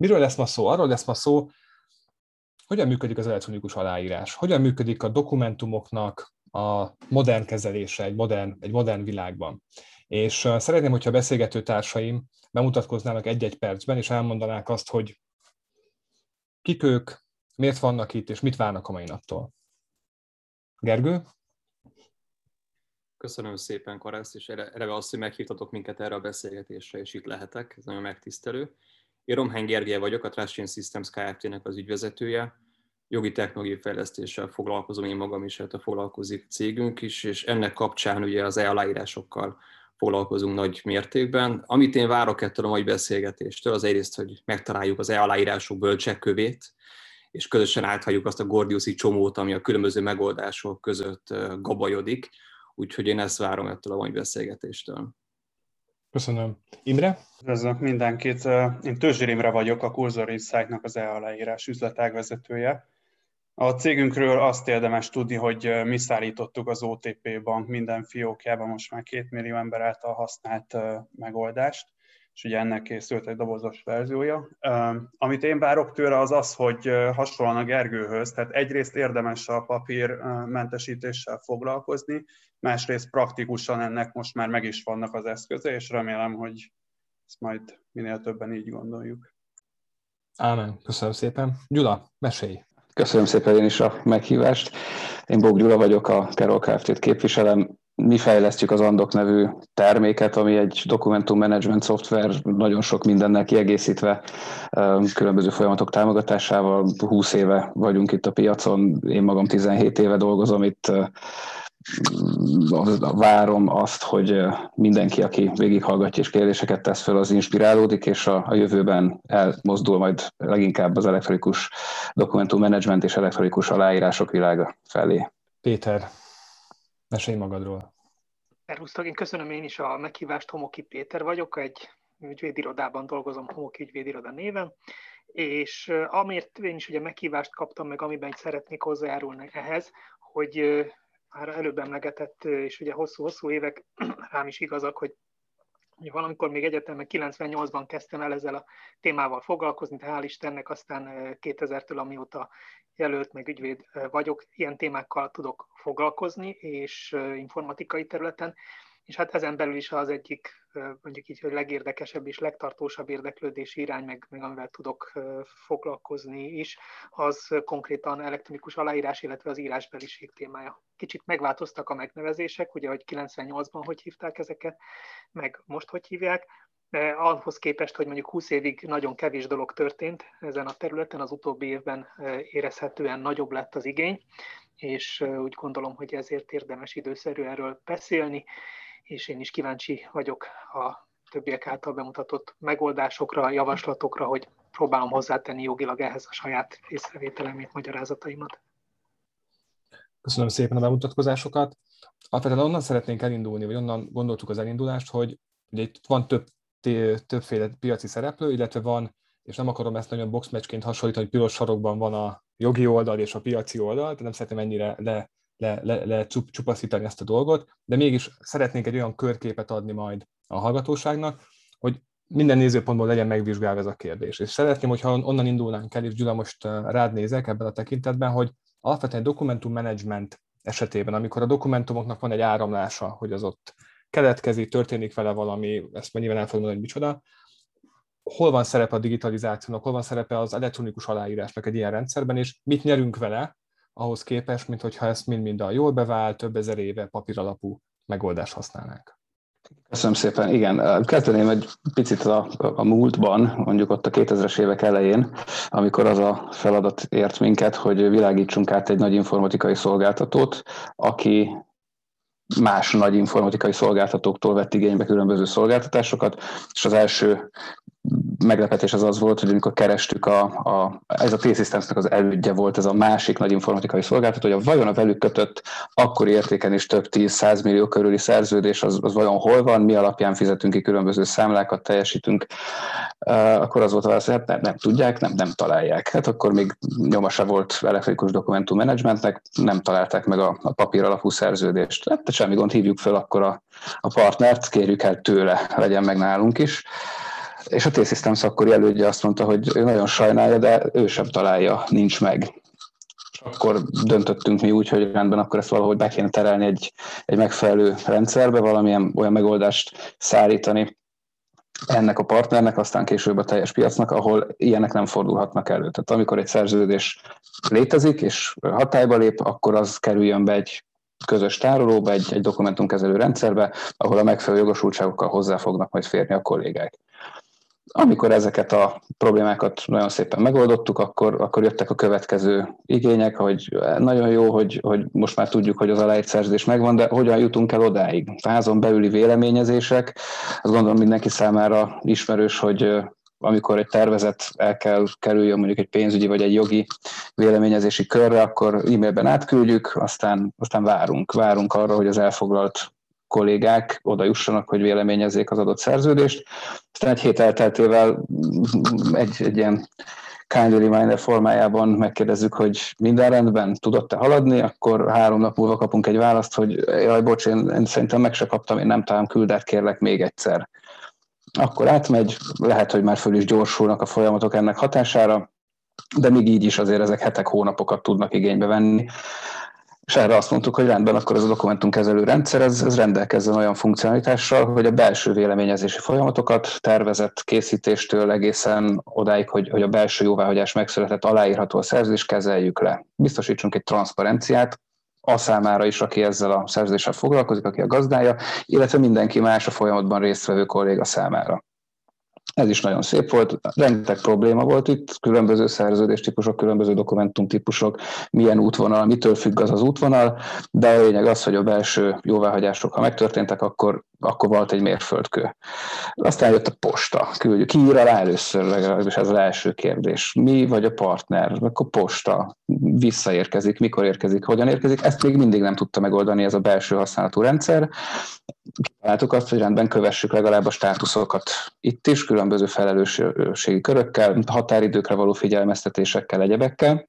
Miről lesz ma szó? Arról lesz ma szó, hogyan működik az elektronikus aláírás, hogyan működik a dokumentumoknak a modern kezelése egy modern, egy modern világban. És szeretném, hogyha a beszélgető társaim bemutatkoznának egy-egy percben, és elmondanák azt, hogy kik ők, miért vannak itt, és mit várnak a mai naptól. Gergő? Köszönöm szépen, Karász, és eleve azt, hogy meghívtatok minket erre a beszélgetésre, és itt lehetek, ez nagyon megtisztelő. Én Romhány Gergely vagyok, a Trust Systems Kft-nek az ügyvezetője. Jogi technológiai fejlesztéssel foglalkozom én magam is, illetve foglalkozik cégünk is, és ennek kapcsán ugye az e-aláírásokkal foglalkozunk nagy mértékben. Amit én várok ettől a mai beszélgetéstől, az egyrészt, hogy megtaláljuk az e-aláírások bölcsekkövét, és közösen áthagyjuk azt a gordiuszi csomót, ami a különböző megoldások között gabajodik. Úgyhogy én ezt várom ettől a mai beszélgetéstől. Köszönöm. Imre? Üdvözlök mindenkit. Én Tőzsér Imre vagyok, a Cursor Insight-nak az e-aláírás üzletágvezetője. A cégünkről azt érdemes tudni, hogy mi szállítottuk az OTP bank minden fiókjában most már két millió ember által használt megoldást, és ugye ennek készült egy dobozos verziója. Amit én várok tőle az az, hogy hasonlóan a Gergőhöz, tehát egyrészt érdemes a papírmentesítéssel foglalkozni, másrészt praktikusan ennek most már meg is vannak az eszköze, és remélem, hogy ezt majd minél többen így gondoljuk. Ámen, köszönöm szépen. Gyula, mesélj! Köszönöm szépen én is a meghívást. Én Bók Gyula vagyok, a Carol Kft-t képviselem. Mi fejlesztjük az Andok nevű terméket, ami egy dokumentum management szoftver, nagyon sok mindennel kiegészítve, különböző folyamatok támogatásával. 20 éve vagyunk itt a piacon, én magam 17 éve dolgozom itt várom azt, hogy mindenki, aki végighallgatja és kérdéseket tesz fel, az inspirálódik, és a, a jövőben elmozdul majd leginkább az elektronikus dokumentummenedzsment és elektronikus aláírások világa felé. Péter, mesélj magadról. Szervusztok, én köszönöm én is a meghívást, Homoki Péter vagyok, egy ügyvédirodában dolgozom, Homoki ügyvédiroda néven, és amért én is ugye meghívást kaptam meg, amiben szeretnék hozzájárulni ehhez, hogy már előbb emlegetett, és ugye hosszú-hosszú évek rám is igazak, hogy valamikor még egyetemben 98-ban kezdtem el ezzel a témával foglalkozni, de hál' Istennek aztán 2000-től, amióta jelölt, meg ügyvéd vagyok, ilyen témákkal tudok foglalkozni, és informatikai területen, és hát ezen belül is az egyik, mondjuk így, hogy legérdekesebb és legtartósabb érdeklődési irány, meg, meg amivel tudok foglalkozni is, az konkrétan elektronikus aláírás, illetve az írásbeliség témája. Kicsit megváltoztak a megnevezések, ugye, hogy 98-ban hogy hívták ezeket, meg most hogy hívják, de ahhoz képest, hogy mondjuk 20 évig nagyon kevés dolog történt ezen a területen, az utóbbi évben érezhetően nagyobb lett az igény, és úgy gondolom, hogy ezért érdemes időszerű erről beszélni, és én is kíváncsi vagyok a többiek által bemutatott megoldásokra, javaslatokra, hogy próbálom hozzátenni jogilag ehhez a saját észrevételemét, magyarázataimat. Köszönöm szépen a bemutatkozásokat. Alapvetően onnan szeretnénk elindulni, vagy onnan gondoltuk az elindulást, hogy ugye itt van több, többféle piaci szereplő, illetve van, és nem akarom ezt nagyon boxmatchként hasonlítani, hogy piros sarokban van a jogi oldal és a piaci oldal, tehát nem szeretném ennyire le le, le, le csupaszítani ezt a dolgot, de mégis szeretnénk egy olyan körképet adni majd a hallgatóságnak, hogy minden nézőpontból legyen megvizsgálva ez a kérdés. És szeretném, hogyha onnan indulnánk el, és Gyula most rád nézek ebben a tekintetben, hogy alapvetően dokumentum esetében, amikor a dokumentumoknak van egy áramlása, hogy az ott keletkezik, történik vele valami, ezt nyilván el fogom hogy micsoda, hol van szerepe a digitalizációnak, hol van szerepe az elektronikus aláírásnak egy ilyen rendszerben, és mit nyerünk vele, ahhoz képest, mint hogyha ezt mind-mind a jól bevált, több ezer éve papíralapú megoldást használnánk. Köszönöm szépen. Igen, kezdeném egy picit a, a múltban, mondjuk ott a 2000-es évek elején, amikor az a feladat ért minket, hogy világítsunk át egy nagy informatikai szolgáltatót, aki más nagy informatikai szolgáltatóktól vett igénybe különböző szolgáltatásokat, és az első meglepetés az az volt, hogy amikor kerestük, a, a, ez a T-Systems-nek az elődje volt, ez a másik nagy informatikai szolgáltató, hogy a vajon a velük kötött akkori értéken is több 10-100 millió körüli szerződés, az, az vajon hol van, mi alapján fizetünk ki különböző számlákat, teljesítünk, akkor az volt a válasz, hogy hát nem, nem tudják, nem, nem találják. Hát akkor még nyomasa volt elektronikus dokumentum menedzsmentnek, nem találták meg a, a papír alapú szerződést. Hát semmi gond, hívjuk fel akkor a, a partnert, kérjük el tőle, legyen meg nálunk is És a T-Systems akkori elődje azt mondta, hogy ő nagyon sajnálja, de ő sem találja, nincs meg. És akkor döntöttünk mi úgy, hogy rendben, akkor ezt valahogy be kéne terelni egy, egy megfelelő rendszerbe, valamilyen olyan megoldást szállítani, ennek a partnernek, aztán később a teljes piacnak, ahol ilyenek nem fordulhatnak elő. Tehát amikor egy szerződés létezik és hatályba lép, akkor az kerüljön be egy közös tárolóba, egy, egy dokumentumkezelő rendszerbe, ahol a megfelelő jogosultságokkal hozzá fognak majd férni a kollégák. Amikor ezeket a problémákat nagyon szépen megoldottuk, akkor, akkor jöttek a következő igények, hogy nagyon jó, hogy, hogy most már tudjuk, hogy az aláírt szerződés megvan, de hogyan jutunk el odáig? Házon belüli véleményezések, azt gondolom mindenki számára ismerős, hogy amikor egy tervezet el kell kerüljön mondjuk egy pénzügyi vagy egy jogi véleményezési körre, akkor e-mailben átküldjük, aztán, aztán várunk. Várunk arra, hogy az elfoglalt kollégák oda jussanak, hogy véleményezzék az adott szerződést. Aztán egy hét elteltével egy, egy ilyen kind reminder formájában megkérdezzük, hogy minden rendben, tudott-e haladni, akkor három nap múlva kapunk egy választ, hogy jaj, bocs, én, én szerintem meg se kaptam, én nem talán küldett, kérlek még egyszer. Akkor átmegy, lehet, hogy már föl is gyorsulnak a folyamatok ennek hatására, de még így is azért ezek hetek, hónapokat tudnak igénybe venni és erre azt mondtuk, hogy rendben, akkor ez a dokumentumkezelő rendszer, ez, ez rendelkezzen olyan funkcionalitással, hogy a belső véleményezési folyamatokat tervezett készítéstől egészen odáig, hogy, hogy a belső jóváhagyás megszületett, aláírható a szerződés, kezeljük le. Biztosítsunk egy transzparenciát, a számára is, aki ezzel a szerződéssel foglalkozik, aki a gazdája, illetve mindenki más a folyamatban résztvevő kolléga számára. Ez is nagyon szép volt, rengeteg probléma volt itt, különböző szerződéstípusok, különböző dokumentumtípusok, milyen útvonal, mitől függ az az útvonal, de a lényeg az, hogy a belső jóváhagyások, ha megtörténtek, akkor akkor volt egy mérföldkő. Aztán jött a posta, küldjük. Ki ír alá először, legalábbis ez az első kérdés. Mi vagy a partner? Akkor posta, visszaérkezik, mikor érkezik, hogyan érkezik. Ezt még mindig nem tudta megoldani ez a belső használatú rendszer. Kitaláltuk azt, hogy rendben kövessük legalább a státuszokat itt is, különböző felelősségi körökkel, határidőkre való figyelmeztetésekkel, egyebekkel.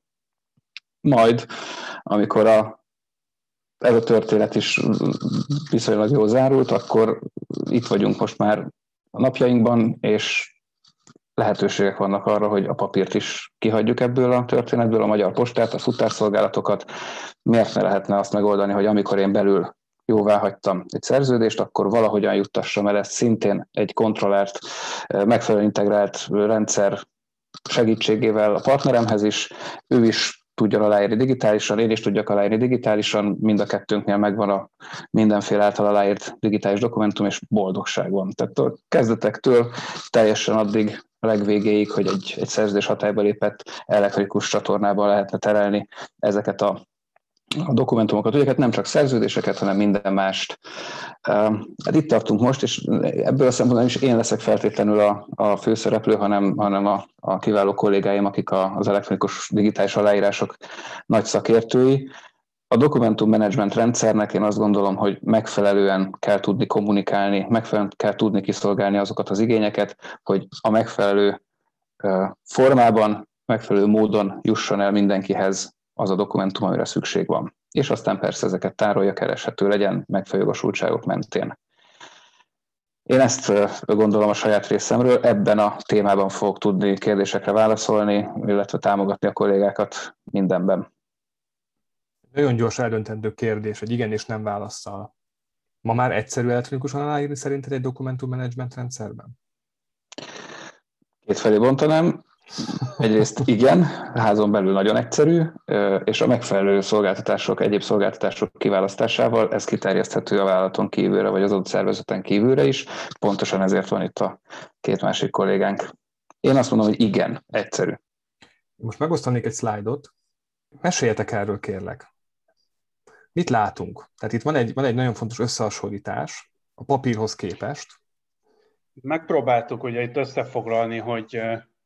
Majd, amikor a ez a történet is viszonylag jól zárult, akkor itt vagyunk most már a napjainkban, és lehetőségek vannak arra, hogy a papírt is kihagyjuk ebből a történetből, a magyar postát, a futárszolgálatokat. Miért ne lehetne azt megoldani, hogy amikor én belül jóvá hagytam egy szerződést, akkor valahogyan juttassam el ezt szintén egy kontrollált, megfelelően integrált rendszer segítségével a partneremhez is, ő is tudjon aláírni digitálisan, én is tudjak aláírni digitálisan, mind a kettőnknél megvan a mindenféle által aláírt digitális dokumentum, és boldogság van. Tehát a kezdetektől teljesen addig legvégéig, hogy egy, egy szerződés hatályba lépett elektrikus csatornában lehetne terelni ezeket a a dokumentumokat, ugye hát nem csak szerződéseket, hanem minden mást. Hát itt tartunk most, és ebből a szempontból is én leszek feltétlenül a, a főszereplő, hanem, hanem a, a kiváló kollégáim, akik a, az elektronikus digitális aláírások nagy szakértői. A dokumentummenedzsment rendszernek én azt gondolom, hogy megfelelően kell tudni kommunikálni, megfelelően kell tudni kiszolgálni azokat az igényeket, hogy a megfelelő formában, megfelelő módon jusson el mindenkihez az a dokumentum, amire szükség van. És aztán persze ezeket tárolja, kereshető legyen megfelelő jogosultságok mentén. Én ezt gondolom a saját részemről, ebben a témában fogok tudni kérdésekre válaszolni, illetve támogatni a kollégákat mindenben. Nagyon gyors eldöntendő kérdés, hogy igen és nem válaszsal. Ma már egyszerű elektronikusan aláírni szerinted egy dokumentummenedzsment rendszerben? Kétfelé bontanám. Egyrészt igen, házon belül nagyon egyszerű, és a megfelelő szolgáltatások, egyéb szolgáltatások kiválasztásával ez kiterjeszthető a vállalaton kívülre, vagy az adott szervezeten kívülre is. Pontosan ezért van itt a két másik kollégánk. Én azt mondom, hogy igen, egyszerű. Most megosztanék egy szlájdot. Meséljetek erről, kérlek. Mit látunk? Tehát itt van egy, van egy nagyon fontos összehasonlítás a papírhoz képest. Megpróbáltuk ugye itt összefoglalni, hogy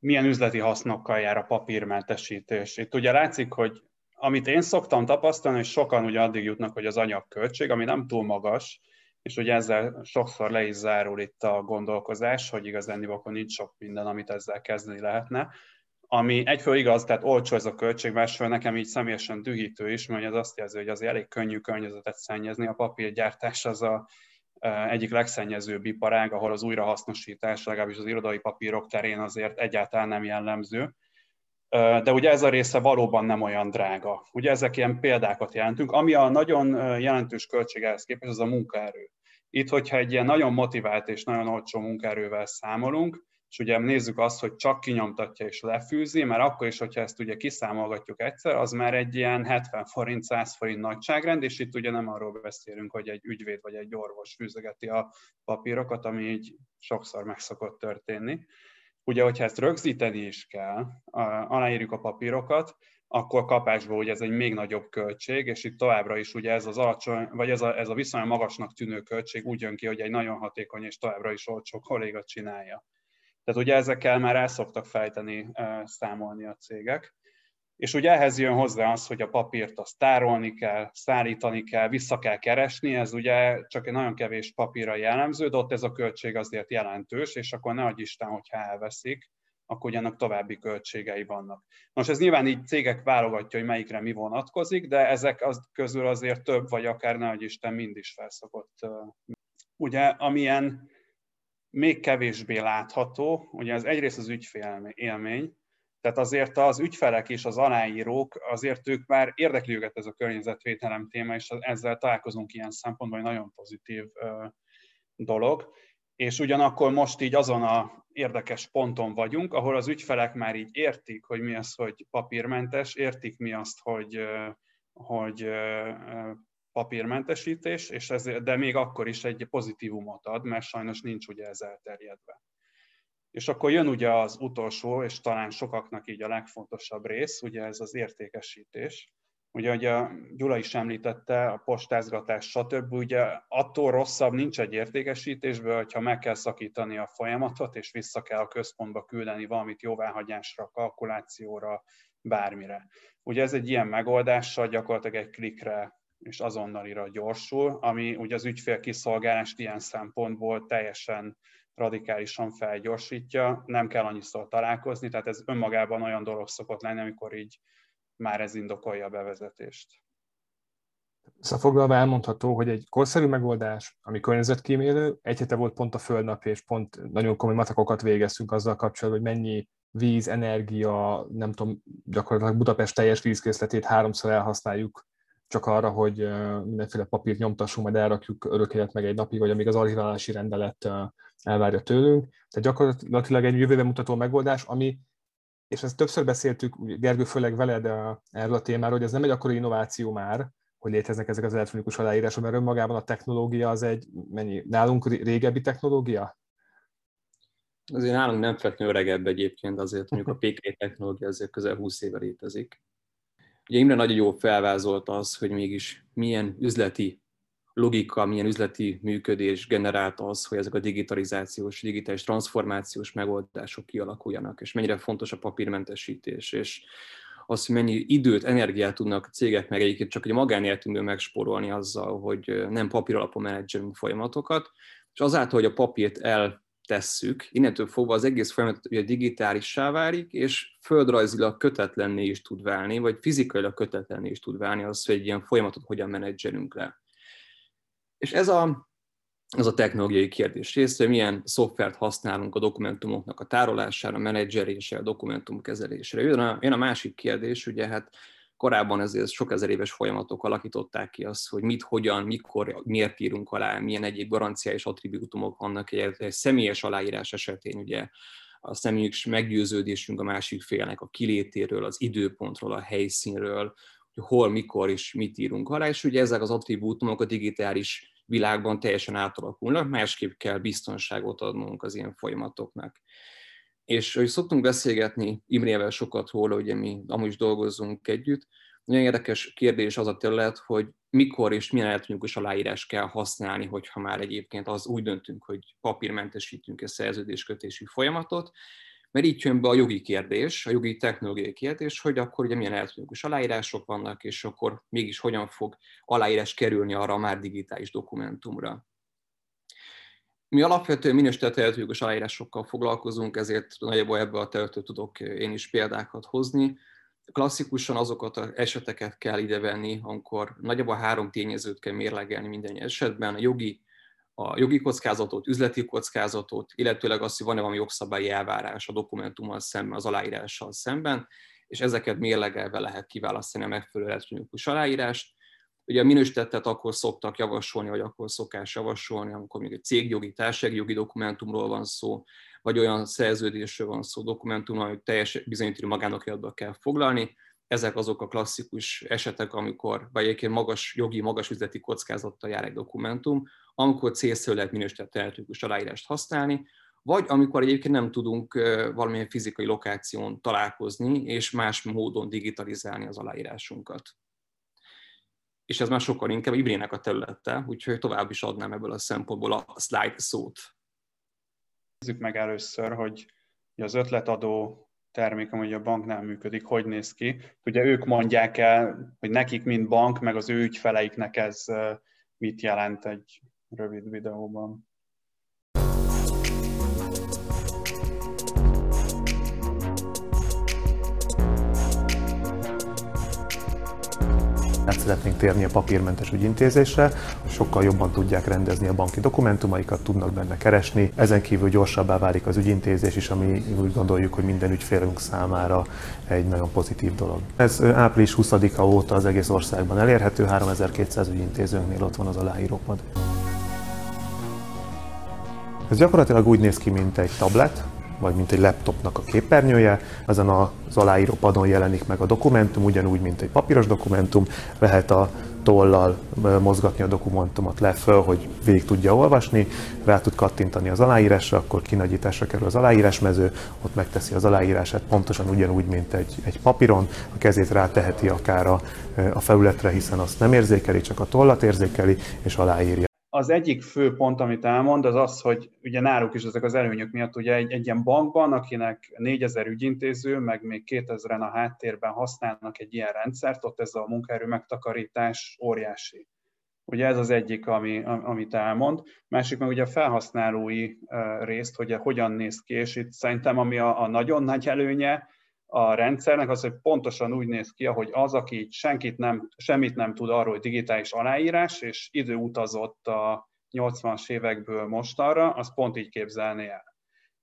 milyen üzleti hasznokkal jár a papírmentesítés. Itt ugye látszik, hogy amit én szoktam tapasztalni, és sokan ugye addig jutnak, hogy az anyagköltség, ami nem túl magas, és ugye ezzel sokszor le is zárul itt a gondolkozás, hogy igazán akkor nincs sok minden, amit ezzel kezdeni lehetne. Ami egyfő igaz, tehát olcsó ez a költség, másfél nekem így személyesen dühítő is, mert ez azt jelzi, hogy azért elég könnyű környezetet szennyezni. A papírgyártás az a egyik legszennyezőbb iparág, ahol az újrahasznosítás, legalábbis az irodai papírok terén azért egyáltalán nem jellemző. De ugye ez a része valóban nem olyan drága. Ugye ezek ilyen példákat jelentünk. Ami a nagyon jelentős költségehez képest, az a munkaerő. Itt, hogyha egy ilyen nagyon motivált és nagyon olcsó munkaerővel számolunk, és ugye nézzük azt, hogy csak kinyomtatja és lefűzi, mert akkor is, hogyha ezt ugye kiszámolgatjuk egyszer, az már egy ilyen 70 forint, 100 forint nagyságrend, és itt ugye nem arról beszélünk, hogy egy ügyvéd vagy egy orvos fűzegeti a papírokat, ami így sokszor meg szokott történni. Ugye, hogyha ezt rögzíteni is kell, aláírjuk a papírokat, akkor kapásból ugye ez egy még nagyobb költség, és itt továbbra is ugye ez az alacsony, vagy ez a, ez a viszonylag magasnak tűnő költség úgy jön ki, hogy egy nagyon hatékony és továbbra is olcsó kolléga csinálja. Tehát ugye ezekkel már el szoktak fejteni számolni a cégek. És ugye ehhez jön hozzá az, hogy a papírt azt tárolni kell, szállítani kell, vissza kell keresni, ez ugye csak egy nagyon kevés papírra jellemző, de ott ez a költség azért jelentős, és akkor ne Isten, hogyha elveszik, akkor ugye további költségei vannak. Most ez nyilván így cégek válogatja, hogy melyikre mi vonatkozik, de ezek az közül azért több, vagy akár ne Isten mind is felszokott. Ugye, amilyen még kevésbé látható, ugye az egyrészt az ügyfél élmény, tehát azért az ügyfelek és az aláírók, azért ők már érdekli őket ez a környezetvédelem téma, és ezzel találkozunk ilyen szempontból, hogy nagyon pozitív dolog. És ugyanakkor most így azon a érdekes ponton vagyunk, ahol az ügyfelek már így értik, hogy mi az, hogy papírmentes, értik mi azt, hogy, hogy papírmentesítés, és ez, de még akkor is egy pozitívumot ad, mert sajnos nincs ugye ez elterjedve. És akkor jön ugye az utolsó, és talán sokaknak így a legfontosabb rész, ugye ez az értékesítés. Ugye, ugye a Gyula is említette, a postázgatás, stb. Ugye attól rosszabb nincs egy értékesítésből, hogyha meg kell szakítani a folyamatot, és vissza kell a központba küldeni valamit jóváhagyásra, kalkulációra, bármire. Ugye ez egy ilyen megoldással gyakorlatilag egy klikre és azonnalira gyorsul, ami ugye az ügyfél kiszolgálást ilyen szempontból teljesen radikálisan felgyorsítja, nem kell annyiszor találkozni, tehát ez önmagában olyan dolog szokott lenni, amikor így már ez indokolja a bevezetést. Összefoglalva elmondható, hogy egy korszerű megoldás, ami környezetkímélő, egy hete volt pont a Földnap, és pont nagyon komoly matakokat végeztünk azzal kapcsolatban, hogy mennyi víz, energia, nem tudom, gyakorlatilag Budapest teljes vízkészletét háromszor elhasználjuk csak arra, hogy mindenféle papírt nyomtassunk, majd elrakjuk örök élet meg egy napig, vagy amíg az archiválási rendelet elvárja tőlünk. Tehát gyakorlatilag egy jövőbe mutató megoldás, ami, és ezt többször beszéltük, Gergő, főleg veled erről a témáról, hogy ez nem egy akkora innováció már, hogy léteznek ezek az elektronikus aláírások, mert önmagában a technológia az egy, mennyi, nálunk régebbi technológia? Azért nálunk nem feltétlenül öregebb egyébként, azért mondjuk a PK technológia azért közel 20 éve létezik. Ugye Imre nagyon jól felvázolta az, hogy mégis milyen üzleti logika, milyen üzleti működés generált az, hogy ezek a digitalizációs, digitális transformációs megoldások kialakuljanak, és mennyire fontos a papírmentesítés, és az, hogy mennyi időt, energiát tudnak cégek meg egyébként csak egy magánéletünkből megspórolni azzal, hogy nem papír alapon menedzselünk folyamatokat, és azáltal, hogy a papírt el tesszük, innentől fogva az egész folyamat ugye digitálissá válik, és földrajzilag kötetlenné is tud válni, vagy fizikailag kötetlenné is tud válni az, hogy egy ilyen folyamatot hogyan menedzselünk le. És ez a, az a technológiai kérdés része, hogy milyen szoftvert használunk a dokumentumoknak a tárolására, menedzselésre, a dokumentumkezelésre. Jön a, jön a másik kérdés, ugye hát korábban ezért sok ezer éves folyamatok alakították ki azt, hogy mit, hogyan, mikor, miért írunk alá, milyen egyéb garanciális attribútumok vannak egy, egy személyes aláírás esetén, ugye a személyes meggyőződésünk a másik félnek a kilétéről, az időpontról, a helyszínről, hogy hol, mikor és mit írunk alá, és ugye ezek az attribútumok a digitális világban teljesen átalakulnak, másképp kell biztonságot adnunk az ilyen folyamatoknak. És hogy szoktunk beszélgetni Imrével sokat róla, ugye mi amúgy is dolgozzunk együtt, nagyon érdekes kérdés az a terület, hogy mikor és milyen elektronikus aláírás kell használni, hogyha már egyébként az úgy döntünk, hogy papírmentesítünk egy szerződéskötési folyamatot, mert így jön be a jogi kérdés, a jogi technológiai kérdés, hogy akkor ugye milyen elektronikus aláírások vannak, és akkor mégis hogyan fog aláírás kerülni arra a már digitális dokumentumra. Mi alapvetően minősített elektronikus aláírásokkal foglalkozunk, ezért nagyjából ebbe a területről tudok én is példákat hozni. Klasszikusan azokat az eseteket kell idevenni, amikor nagyjából három tényezőt kell mérlegelni minden esetben, a jogi, a jogi kockázatot, üzleti kockázatot, illetőleg azt, hogy van-e valami jogszabályi elvárás a dokumentummal szemben, az aláírással szemben, és ezeket mérlegelve lehet kiválasztani a megfelelő elektronikus aláírást. Ugye a minősítettet akkor szoktak javasolni, vagy akkor szokás javasolni, amikor még egy cégjogi, társaságjogi dokumentumról van szó, vagy olyan szerződésről van szó dokumentum, hogy teljes bizonyítani magánokiratba kell foglalni. Ezek azok a klasszikus esetek, amikor, vagy egyébként magas jogi, magas üzleti kockázattal jár egy dokumentum, amikor célszerű lehet minősített elektronikus aláírást használni, vagy amikor egyébként nem tudunk valamilyen fizikai lokáción találkozni, és más módon digitalizálni az aláírásunkat. És ez már sokkal inkább Ibrének a területe, úgyhogy tovább is adnám ebből a szempontból a slide szót. Nézzük meg először, hogy az ötletadó termék, ami a banknál működik, hogy néz ki. Ugye ők mondják el, hogy nekik, mint bank, meg az ő ügyfeleiknek ez mit jelent egy rövid videóban. Szeretnénk térni a papírmentes ügyintézésre, sokkal jobban tudják rendezni a banki dokumentumaikat, tudnak benne keresni. Ezen kívül gyorsabbá válik az ügyintézés is, ami úgy gondoljuk, hogy minden ügyfélünk számára egy nagyon pozitív dolog. Ez április 20-a óta az egész országban elérhető, 3200 ügyintézőnknél ott van az aláírópad. Ez gyakorlatilag úgy néz ki, mint egy tablet, vagy mint egy laptopnak a képernyője, ezen az aláíró padon jelenik meg a dokumentum, ugyanúgy, mint egy papíros dokumentum, lehet a tollal mozgatni a dokumentumot le föl, hogy végig tudja olvasni, rá tud kattintani az aláírásra, akkor kinagyításra kerül az aláírásmező, ott megteszi az aláírását pontosan ugyanúgy, mint egy, egy papíron, a kezét ráteheti akár a, a felületre, hiszen azt nem érzékeli, csak a tollat érzékeli, és aláírja az egyik fő pont, amit elmond, az az, hogy ugye náluk is ezek az előnyök miatt, ugye egy, egy ilyen bankban, akinek 4000 ügyintéző, meg még 2000-en a háttérben használnak egy ilyen rendszert, ott ez a munkaerő megtakarítás óriási. Ugye ez az egyik, ami, amit elmond. Másik meg ugye a felhasználói részt, hogy hogyan néz ki, és itt szerintem ami a, a nagyon nagy előnye, a rendszernek az, hogy pontosan úgy néz ki, hogy az, aki senkit nem, semmit nem tud arról, hogy digitális aláírás, és idő utazott a 80-as évekből mostanra, az pont így képzelné el.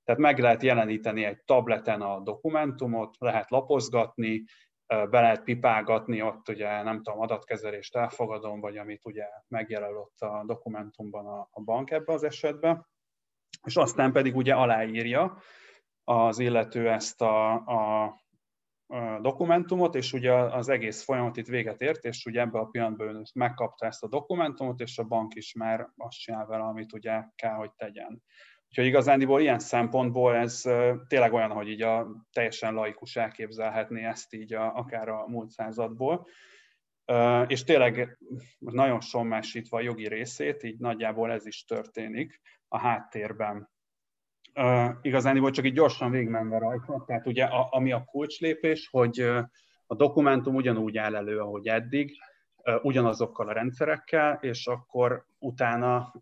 Tehát meg lehet jeleníteni egy tableten a dokumentumot, lehet lapozgatni, be lehet pipálgatni, ott ugye nem tudom, adatkezelést elfogadom, vagy amit ugye megjelöl ott a dokumentumban a, a bank ebbe az esetben, és aztán pedig ugye aláírja, az illető ezt a, a, a dokumentumot, és ugye az egész folyamat itt véget ért, és ugye ebben a pillanatban megkapta ezt a dokumentumot, és a bank is már azt csinál vele, amit ugye kell, hogy tegyen. Úgyhogy igazándiból ilyen szempontból ez tényleg olyan, hogy így a teljesen laikus elképzelhetné ezt így a, akár a múlt századból. És tényleg nagyon sommásítva a jogi részét, így nagyjából ez is történik a háttérben uh, igazán csak így gyorsan végigmenve rajta. Tehát ugye a, ami a kulcslépés, hogy a dokumentum ugyanúgy áll elő, ahogy eddig, ugyanazokkal a rendszerekkel, és akkor utána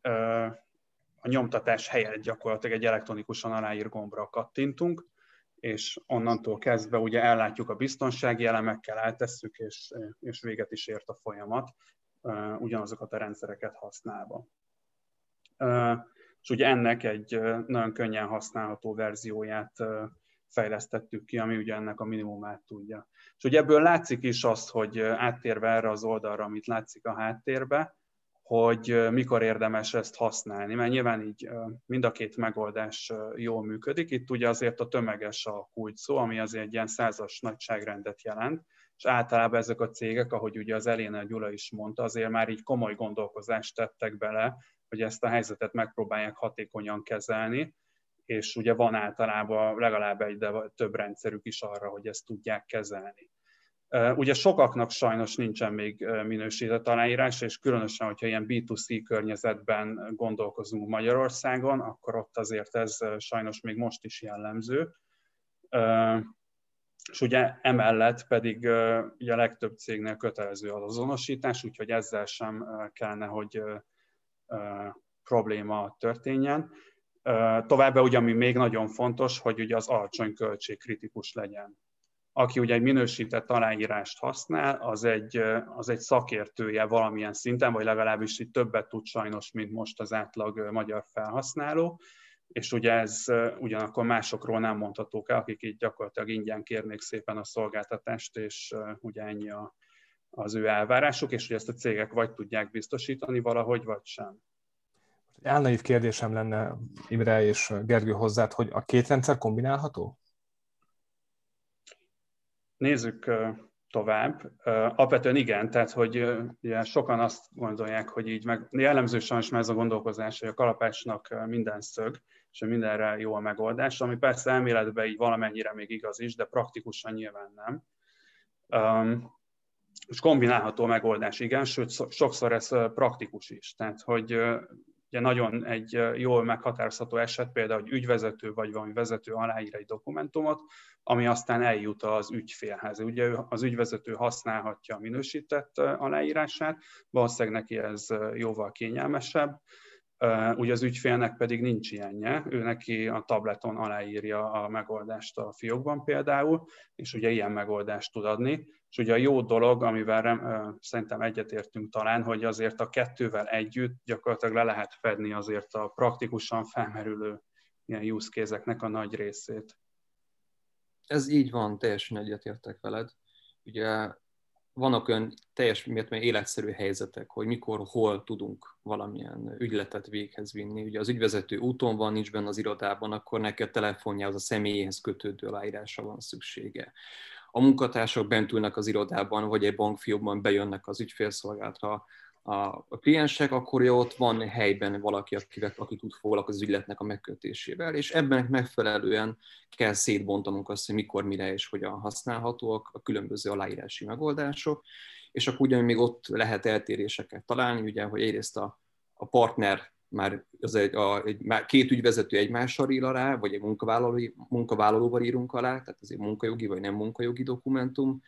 a nyomtatás helyett gyakorlatilag egy elektronikusan aláír gombra kattintunk, és onnantól kezdve ugye ellátjuk a biztonsági elemekkel, eltesszük, és, és véget is ért a folyamat, ugyanazokat a rendszereket használva és ugye ennek egy nagyon könnyen használható verzióját fejlesztettük ki, ami ugye ennek a minimumát tudja. És ugye ebből látszik is az, hogy áttérve erre az oldalra, amit látszik a háttérbe, hogy mikor érdemes ezt használni, mert nyilván így mind a két megoldás jól működik. Itt ugye azért a tömeges a kulcs szó, ami azért egy ilyen százas nagyságrendet jelent, és általában ezek a cégek, ahogy ugye az Eléna Gyula is mondta, azért már így komoly gondolkozást tettek bele hogy ezt a helyzetet megpróbálják hatékonyan kezelni, és ugye van általában legalább egy, de több rendszerük is arra, hogy ezt tudják kezelni. Ugye sokaknak sajnos nincsen még minősített aláírás, és különösen, hogyha ilyen B2C környezetben gondolkozunk Magyarországon, akkor ott azért ez sajnos még most is jellemző. És ugye emellett pedig ugye a legtöbb cégnél kötelező az azonosítás, úgyhogy ezzel sem kellene, hogy probléma történjen. Továbbá ugye, ami még nagyon fontos, hogy ugye az alacsony költség kritikus legyen. aki ugye egy minősített aláírást használ, az egy, az egy szakértője valamilyen szinten, vagy legalábbis itt többet tud sajnos, mint most az átlag magyar felhasználó, és ugye ez ugyanakkor másokról nem mondhatók el, akik itt gyakorlatilag ingyen kérnék szépen a szolgáltatást, és ugye ennyi a, az ő elvárásuk, és hogy ezt a cégek vagy tudják biztosítani valahogy, vagy sem. Álnaív kérdésem lenne Imre és Gergő hozzád, hogy a két rendszer kombinálható? Nézzük tovább. Alapvetően igen, tehát hogy ugye sokan azt gondolják, hogy így meg jellemző sajnos ez a gondolkozás, hogy a kalapácsnak minden szög, és mindenre jó a megoldás, ami persze elméletben így valamennyire még igaz is, de praktikusan nyilván nem. Um, és kombinálható megoldás, igen, sőt, sokszor ez praktikus is. Tehát, hogy ugye nagyon egy jól meghatározható eset, például, hogy ügyvezető vagy valami vezető aláír egy dokumentumot, ami aztán eljut az ügyfélhez. Ugye az ügyvezető használhatja a minősített aláírását, valószínűleg neki ez jóval kényelmesebb, Ugye az ügyfélnek pedig nincs ilyenje, ő neki a tableton aláírja a megoldást a fiókban például, és ugye ilyen megoldást tud adni. És ugye a jó dolog, amivel szerintem egyetértünk talán, hogy azért a kettővel együtt gyakorlatilag le lehet fedni azért a praktikusan felmerülő ilyen use case a nagy részét. Ez így van, teljesen egyetértek veled. Ugye vannak olyan teljes mértékben életszerű helyzetek, hogy mikor, hol tudunk valamilyen ügyletet véghez vinni. Ugye az ügyvezető úton van, nincs benne az irodában, akkor neki a telefonjához, a személyéhez kötődő aláírásra van szüksége. A munkatársak bent ülnek az irodában, vagy egy bankfiókban bejönnek az ügyfélszolgálatra, a kliensek, akkor ott van helyben valaki, akivel, aki tud foglalkozni az ügyletnek a megkötésével, és ebben megfelelően kell szétbontanunk azt, hogy mikor, mire és hogyan használhatóak a különböző aláírási megoldások, és akkor ugyan még ott lehet eltéréseket találni, ugye, hogy egyrészt a, a partner már az egy, a, egy, már két ügyvezető egymással ír alá, vagy egy munkavállaló, munkavállalóval írunk alá, tehát ez egy munkajogi vagy nem munkajogi dokumentum,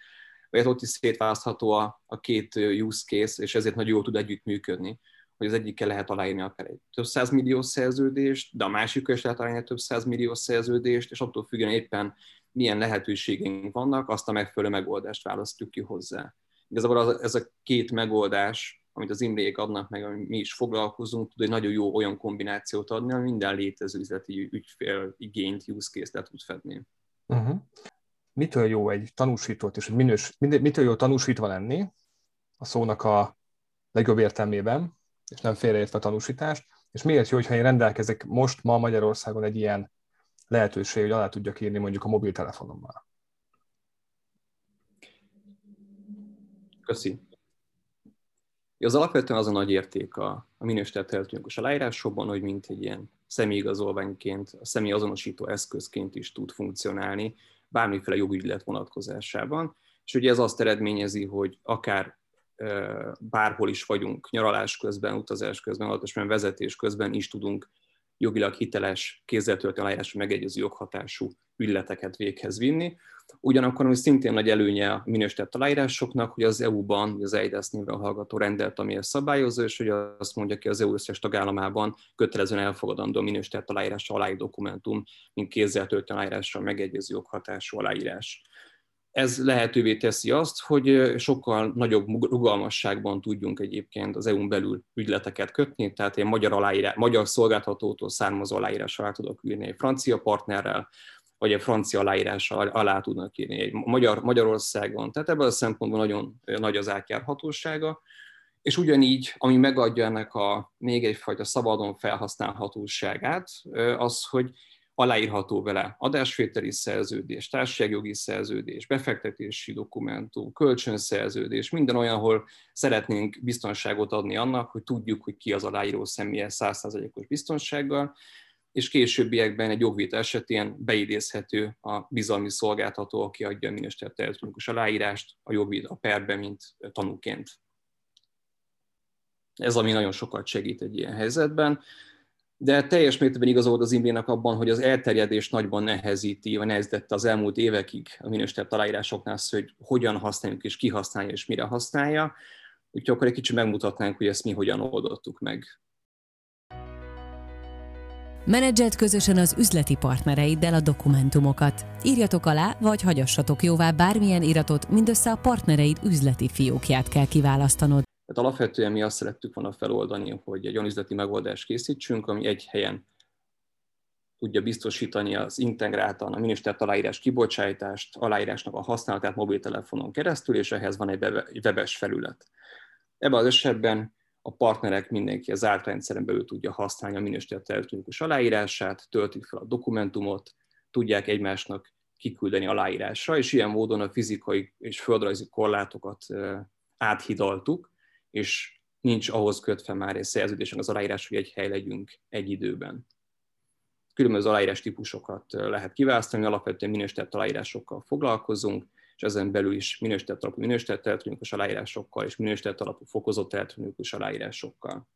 vagy ott is szétválasztható a, a két use case, és ezért nagyon jól tud együttműködni hogy az egyikkel lehet aláírni akár egy több száz millió szerződést, de a másikkal is lehet aláírni több száz millió szerződést, és attól függően éppen milyen lehetőségeink vannak, azt a megfelelő megoldást választjuk ki hozzá. Igazából az, ez a két megoldás, amit az Imrék adnak meg, amit mi is foglalkozunk, tud egy nagyon jó olyan kombinációt adni, ami minden létező üzleti ügyfél igényt, use case-t tud fedni. Uh-huh mitől jó egy tanúsított és minős, mitől jó tanúsítva lenni a szónak a legjobb értelmében, és nem félreértve a tanúsítást, és miért jó, hogyha én rendelkezek most ma Magyarországon egy ilyen lehetőség, hogy alá tudjak írni mondjuk a mobiltelefonommal. Köszi. Az alapvetően az a nagy érték a, a minősített elektronikus aláírásokban, hogy mint egy ilyen személyigazolványként, a személyazonosító eszközként is tud funkcionálni, bármiféle jogügylet vonatkozásában. És ugye ez azt eredményezi, hogy akár bárhol is vagyunk, nyaralás közben, utazás közben, alatosan vezetés közben is tudunk jogilag hiteles, kézzeltöltő aláírású megegyező joghatású ügyleteket véghez vinni. Ugyanakkor, ami szintén nagy előnye a minősített aláírásoknak, hogy az EU-ban, az EIDAS néven hallgató rendelt, ami ezt szabályozza, és hogy azt mondja ki az EU összes tagállamában kötelezően elfogadandó minősített aláírásra aláír dokumentum, mint kézzeltöltő aláírásra megegyező joghatású aláírás. Ez lehetővé teszi azt, hogy sokkal nagyobb rugalmasságban tudjunk egyébként az EU-n belül ügyleteket kötni, tehát én magyar, aláírás, magyar szolgáltatótól származó aláírás alá tudok írni egy francia partnerrel, vagy egy francia aláírással alá tudnak írni egy Magyar, Magyarországon. Tehát ebből a szempontból nagyon nagy az átjárhatósága. És ugyanígy, ami megadja ennek a még egyfajta szabadon felhasználhatóságát, az, hogy aláírható vele adásvételi szerződés, társaságjogi szerződés, befektetési dokumentum, kölcsönszerződés, minden olyan, ahol szeretnénk biztonságot adni annak, hogy tudjuk, hogy ki az aláíró személye 100%-os biztonsággal, és későbbiekben egy jogvita esetén beidézhető a bizalmi szolgáltató, aki adja a minősített elektronikus aláírást a jogvita a perbe, mint tanúként. Ez ami nagyon sokat segít egy ilyen helyzetben de teljes mértékben igaz volt az Imrének abban, hogy az elterjedés nagyban nehezíti, vagy nehezítette az elmúlt évekig a minősített aláírásoknál az, hogy hogyan használjuk, és ki használja, és mire használja. Úgyhogy akkor egy kicsit megmutatnánk, hogy ezt mi hogyan oldottuk meg. Menedzselt közösen az üzleti partnereiddel a dokumentumokat. Írjatok alá, vagy hagyassatok jóvá bármilyen iratot, mindössze a partnereid üzleti fiókját kell kiválasztanod. Tehát alapvetően mi azt szerettük volna feloldani, hogy egy olyan üzleti megoldást készítsünk, ami egy helyen tudja biztosítani az integráltan a minősített aláírás kibocsátást, aláírásnak a használatát mobiltelefonon keresztül, és ehhez van egy webes felület. Ebben az esetben a partnerek mindenki az zárt rendszeren belül tudja használni a minősített elektronikus aláírását, töltik fel a dokumentumot, tudják egymásnak kiküldeni aláírásra, és ilyen módon a fizikai és földrajzi korlátokat áthidaltuk, és nincs ahhoz kötve már egy szerződésen az aláírás, hogy egy hely legyünk egy időben. Különböző aláírás típusokat lehet kiválasztani, alapvetően minősített aláírásokkal foglalkozunk, és ezen belül is minősített alapú minősített elektronikus aláírásokkal és minősített alapú fokozott elektronikus aláírásokkal.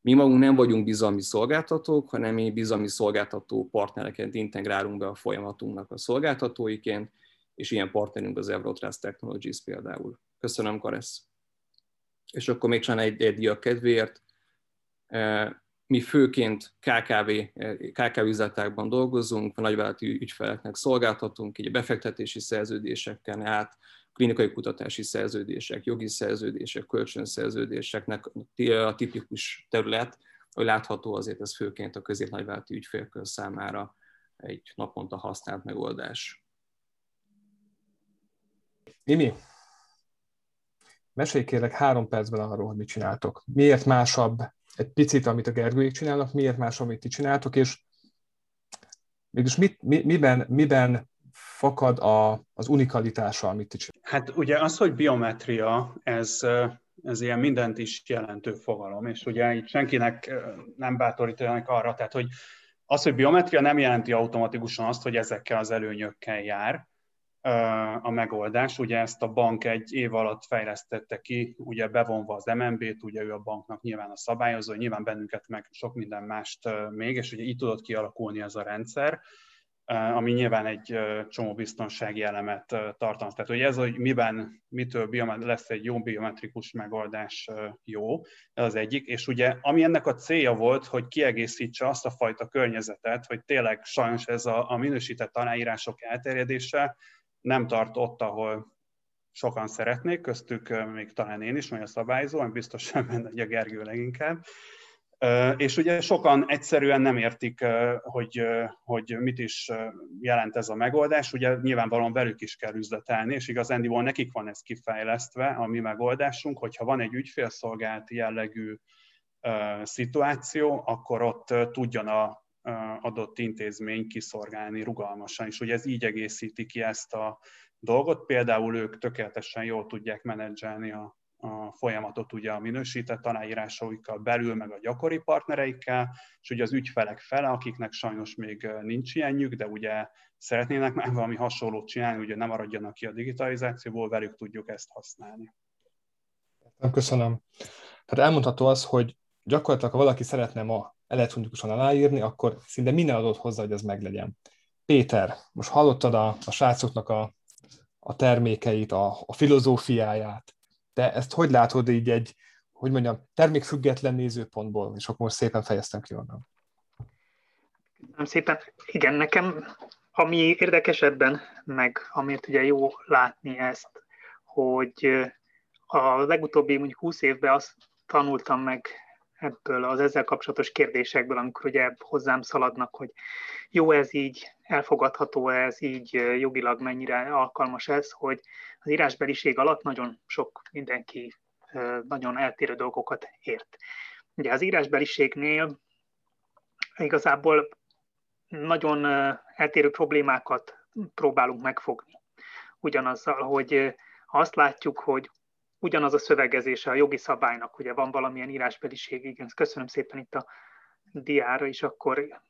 Mi magunk nem vagyunk bizalmi szolgáltatók, hanem mi bizalmi szolgáltató partnereket integrálunk be a folyamatunknak a szolgáltatóiként, és ilyen partnerünk az Eurotrust Technologies például. Köszönöm, Karesz. És akkor még csak egy, egy a kedvéért mi főként KKV, KKV üzletákban dolgozunk, a nagyvállalati ügyfeleknek szolgáltatunk, így befektetési szerződéseken át, klinikai kutatási szerződések, jogi szerződések, kölcsönszerződéseknek a tipikus terület, hogy látható azért ez főként a közép-nagyvállalati ügyfélkör számára egy naponta használt megoldás. Imi, mesélj kérlek három percben arról, hogy mit csináltok. Miért másabb egy picit, amit a Gergőjék csinálnak, miért más, amit ti csináltok, és mégis mit, mi, miben, miben fakad a, az unikalitása, amit ti csináltok? Hát ugye az, hogy biometria, ez, ez ilyen mindent is jelentő fogalom, és ugye itt senkinek nem bátorítanak arra, tehát hogy az, hogy biometria nem jelenti automatikusan azt, hogy ezekkel az előnyökkel jár, a megoldás. Ugye ezt a bank egy év alatt fejlesztette ki, ugye bevonva az MNB-t, ugye ő a banknak nyilván a szabályozó, nyilván bennünket meg sok minden mást még, és ugye így tudott kialakulni ez a rendszer, ami nyilván egy csomó biztonsági elemet tartalmaz. Tehát, hogy ez, hogy miben, mitől lesz egy jó biometrikus megoldás jó, ez az egyik. És ugye, ami ennek a célja volt, hogy kiegészítse azt a fajta környezetet, hogy tényleg sajnos ez a, a minősített aláírások elterjedése, nem tart ott, ahol sokan szeretnék, köztük még talán én is, vagy a szabályzó, ami biztosan benne a Gergő leginkább. És ugye sokan egyszerűen nem értik, hogy, hogy mit is jelent ez a megoldás. Ugye nyilvánvalóan velük is kell üzletelni, és igazándiból nekik van ez kifejlesztve, a mi megoldásunk, hogyha van egy ügyfélszolgálati jellegű szituáció, akkor ott tudjon a adott intézmény kiszolgálni rugalmasan, és ugye ez így egészíti ki ezt a dolgot. Például ők tökéletesen jól tudják menedzselni a, a folyamatot ugye a minősített aláírásaikkal belül, meg a gyakori partnereikkel, és ugye az ügyfelek fele, akiknek sajnos még nincs ilyenjük, de ugye szeretnének már valami hasonlót csinálni, ugye nem maradjanak ki a digitalizációból, velük tudjuk ezt használni. Köszönöm. Tehát elmondható az, hogy gyakorlatilag, ha valaki szeretne ma elektronikusan aláírni, akkor szinte minden adott hozzá, hogy ez meglegyen. Péter, most hallottad a, a srácoknak a, a termékeit, a, a filozófiáját, de ezt hogy látod így egy, hogy mondjam, termékfüggetlen nézőpontból, és akkor most szépen fejeztem ki onnan. Nem szépen. Igen, nekem ami érdekesebben, meg amiért ugye jó látni ezt, hogy a legutóbbi mondjuk 20 évben azt tanultam meg ebből az ezzel kapcsolatos kérdésekből, amikor ugye hozzám szaladnak, hogy jó ez így, elfogadható ez így, jogilag mennyire alkalmas ez, hogy az írásbeliség alatt nagyon sok mindenki nagyon eltérő dolgokat ért. Ugye az írásbeliségnél igazából nagyon eltérő problémákat próbálunk megfogni. Ugyanazzal, hogy azt látjuk, hogy ugyanaz a szövegezése a jogi szabálynak, ugye van valamilyen írásbeliség, igen, köszönöm szépen itt a diára is, akkor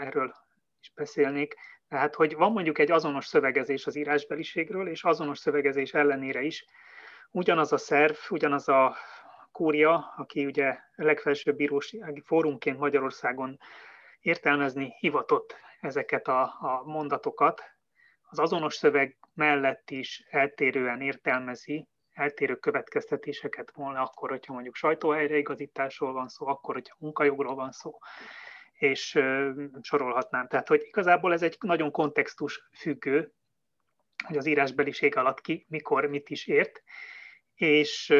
erről is beszélnék. Tehát, hogy van mondjuk egy azonos szövegezés az írásbeliségről, és azonos szövegezés ellenére is ugyanaz a szerv, ugyanaz a kúria, aki ugye legfelsőbb bírósági fórumként Magyarországon értelmezni hivatott ezeket a, a mondatokat, az azonos szöveg mellett is eltérően értelmezi eltérő következtetéseket volna akkor, hogyha mondjuk sajtóhelyreigazításról van szó, akkor, hogyha munkajogról van szó. és sorolhatnám. Tehát, hogy igazából ez egy nagyon kontextus függő, hogy az írásbeliség alatt ki mikor mit is ért, és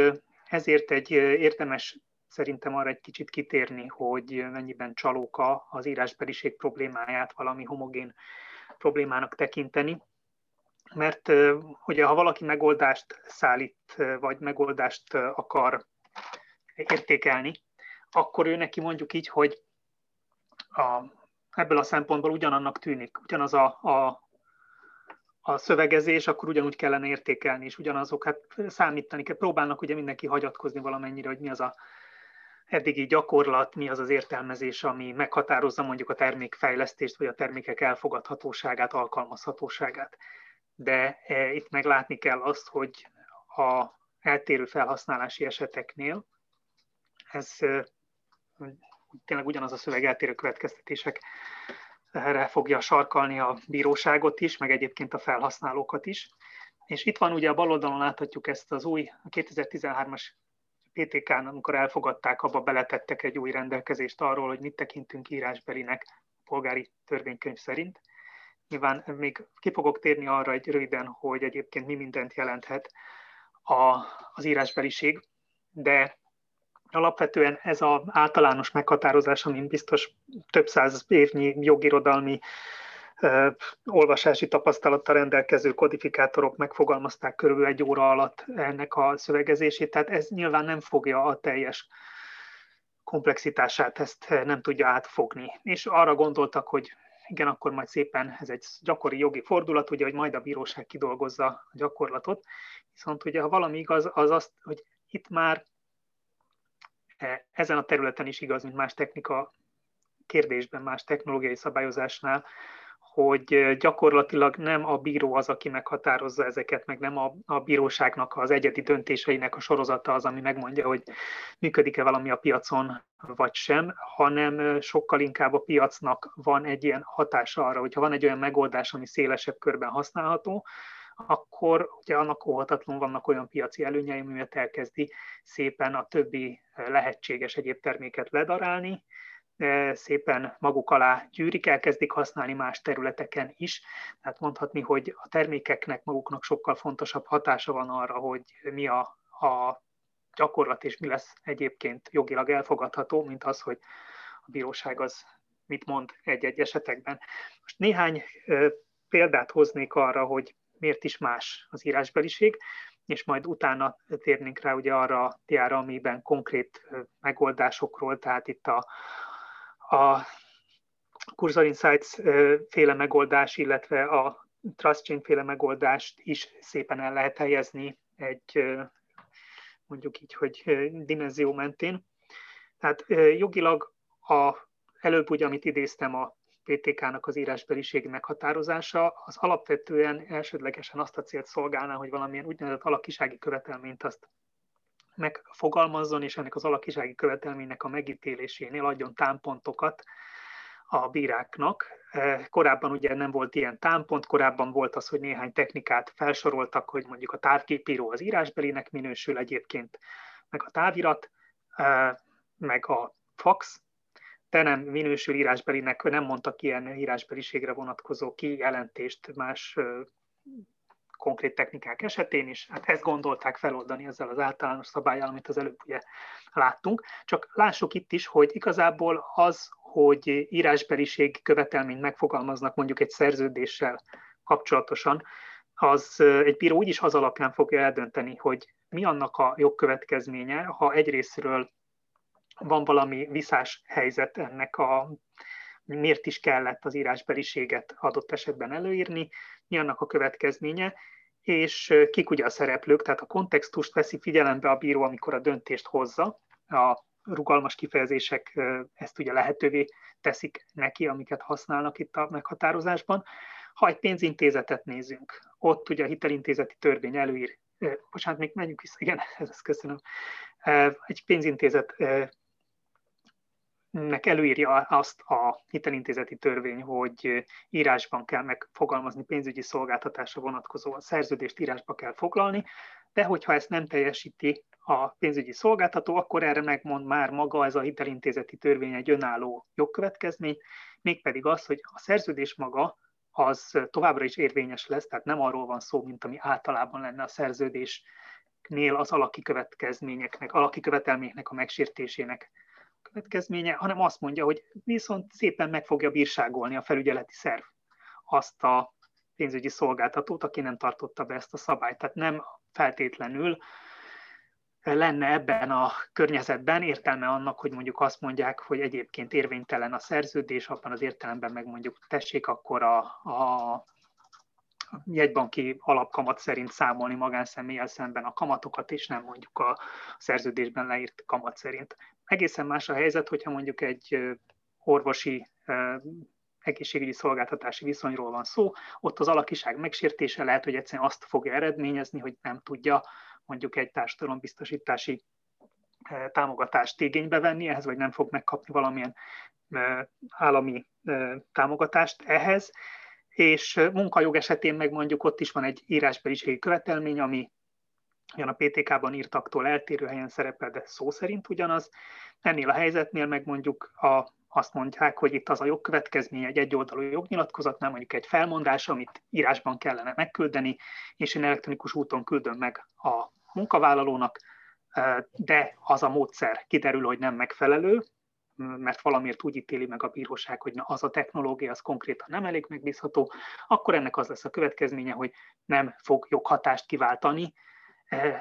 ezért egy érdemes szerintem arra egy kicsit kitérni, hogy mennyiben csalóka az írásbeliség problémáját valami homogén problémának tekinteni. Mert ugye ha valaki megoldást szállít, vagy megoldást akar értékelni, akkor ő neki mondjuk így, hogy a, ebből a szempontból ugyanannak tűnik, ugyanaz a, a, a szövegezés, akkor ugyanúgy kellene értékelni, és ugyanazok, hát számítani kell, próbálnak ugye mindenki hagyatkozni valamennyire, hogy mi az a eddigi gyakorlat, mi az az értelmezés, ami meghatározza mondjuk a termékfejlesztést, vagy a termékek elfogadhatóságát, alkalmazhatóságát. De e, itt meglátni kell azt, hogy a eltérő felhasználási eseteknél ez e, tényleg ugyanaz a szöveg eltérő következtetések erre fogja sarkalni a bíróságot is, meg egyébként a felhasználókat is. És itt van ugye a bal oldalon láthatjuk ezt az új 2013-as PTK-n, amikor elfogadták, abba beletettek egy új rendelkezést arról, hogy mit tekintünk írásbelinek a polgári törvénykönyv szerint. Nyilván még ki fogok térni arra egy röviden, hogy egyébként mi mindent jelenthet a, az írásbeliség, de alapvetően ez az általános meghatározás, amin biztos több száz évnyi jogirodalmi olvasási tapasztalattal rendelkező kodifikátorok megfogalmazták körülbelül egy óra alatt ennek a szövegezését, tehát ez nyilván nem fogja a teljes komplexitását, ezt nem tudja átfogni. És arra gondoltak, hogy igen, akkor majd szépen ez egy gyakori jogi fordulat, ugye, hogy majd a bíróság kidolgozza a gyakorlatot. Viszont ugye, ha valami igaz, az azt, hogy itt már e, ezen a területen is igaz, mint más technika kérdésben, más technológiai szabályozásnál, hogy gyakorlatilag nem a bíró az, aki meghatározza ezeket, meg nem a, a bíróságnak az egyedi döntéseinek a sorozata az, ami megmondja, hogy működik-e valami a piacon, vagy sem, hanem sokkal inkább a piacnak van egy ilyen hatása arra, hogyha van egy olyan megoldás, ami szélesebb körben használható, akkor ugye annak óhatatlan vannak olyan piaci előnyei, amivel elkezdi szépen a többi lehetséges egyéb terméket ledarálni, szépen maguk alá gyűrik, elkezdik használni más területeken is. Tehát mondhatni, hogy a termékeknek maguknak sokkal fontosabb hatása van arra, hogy mi a, a gyakorlat és mi lesz egyébként jogilag elfogadható, mint az, hogy a bíróság az mit mond egy-egy esetekben. Most néhány példát hoznék arra, hogy miért is más az írásbeliség, és majd utána térnénk rá ugye arra a diára, amiben konkrét megoldásokról, tehát itt a, a Cursor Insights féle megoldás, illetve a Trust Chain féle megoldást is szépen el lehet helyezni egy mondjuk így, hogy dimenzió mentén. Tehát jogilag a, előbb ugye, amit idéztem, a PTK-nak az írásbeliség meghatározása, az alapvetően elsődlegesen azt a célt szolgálná, hogy valamilyen úgynevezett alakisági követelményt azt megfogalmazzon, és ennek az alakisági követelménynek a megítélésénél adjon támpontokat a bíráknak. E, korábban ugye nem volt ilyen támpont, korábban volt az, hogy néhány technikát felsoroltak, hogy mondjuk a távképíró az írásbelinek minősül egyébként, meg a távirat, e, meg a fax, de nem minősül írásbelinek, nem mondtak ilyen írásbeliségre vonatkozó kijelentést más konkrét technikák esetén is. Hát ezt gondolták feloldani ezzel az általános szabályal, amit az előbb ugye láttunk. Csak lássuk itt is, hogy igazából az, hogy írásbeliség követelményt megfogalmaznak mondjuk egy szerződéssel kapcsolatosan, az egy bíró úgyis az alapján fogja eldönteni, hogy mi annak a jogkövetkezménye, ha egyrésztről van valami viszás helyzet ennek a miért is kellett az írásbeliséget adott esetben előírni, mi annak a következménye, és kik ugye a szereplők, tehát a kontextust veszi figyelembe a bíró, amikor a döntést hozza. A rugalmas kifejezések ezt ugye lehetővé teszik neki, amiket használnak itt a meghatározásban. Ha egy pénzintézetet nézünk, ott ugye a hitelintézeti törvény előír, bocsánat, még menjünk vissza, igen, ezt köszönöm. Egy pénzintézet nek előírja azt a hitelintézeti törvény, hogy írásban kell megfogalmazni pénzügyi szolgáltatásra vonatkozó a szerződést írásba kell foglalni, de hogyha ezt nem teljesíti a pénzügyi szolgáltató, akkor erre megmond már maga ez a hitelintézeti törvény egy önálló jogkövetkezmény, mégpedig az, hogy a szerződés maga az továbbra is érvényes lesz, tehát nem arról van szó, mint ami általában lenne a szerződésnél az alaki következményeknek, alaki követelményeknek a megsértésének következménye, hanem azt mondja, hogy viszont szépen meg fogja bírságolni a felügyeleti szerv azt a pénzügyi szolgáltatót, aki nem tartotta be ezt a szabályt. Tehát nem feltétlenül lenne ebben a környezetben értelme annak, hogy mondjuk azt mondják, hogy egyébként érvénytelen a szerződés, abban az értelemben meg mondjuk tessék akkor a, a jegybanki alapkamat szerint számolni magánszemélyel szemben a kamatokat, és nem mondjuk a szerződésben leírt kamat szerint. Egészen más a helyzet, hogyha mondjuk egy orvosi egészségügyi szolgáltatási viszonyról van szó, ott az alakiság megsértése lehet, hogy egyszerűen azt fogja eredményezni, hogy nem tudja mondjuk egy társadalombiztosítási támogatást igénybe venni ehhez, vagy nem fog megkapni valamilyen állami támogatást ehhez, és munkajog esetén meg mondjuk ott is van egy írásbeliségi követelmény, ami ugyan a PTK-ban írtaktól eltérő helyen szerepel, de szó szerint ugyanaz. Ennél a helyzetnél meg mondjuk a, azt mondják, hogy itt az a jogkövetkezmény egy egyoldalú jognyilatkozatnál, mondjuk egy felmondás, amit írásban kellene megküldeni, és én elektronikus úton küldöm meg a munkavállalónak, de az a módszer kiderül, hogy nem megfelelő, mert valamiért úgy ítéli meg a bíróság, hogy na, az a technológia az konkrétan nem elég megbízható, akkor ennek az lesz a következménye, hogy nem fog joghatást kiváltani.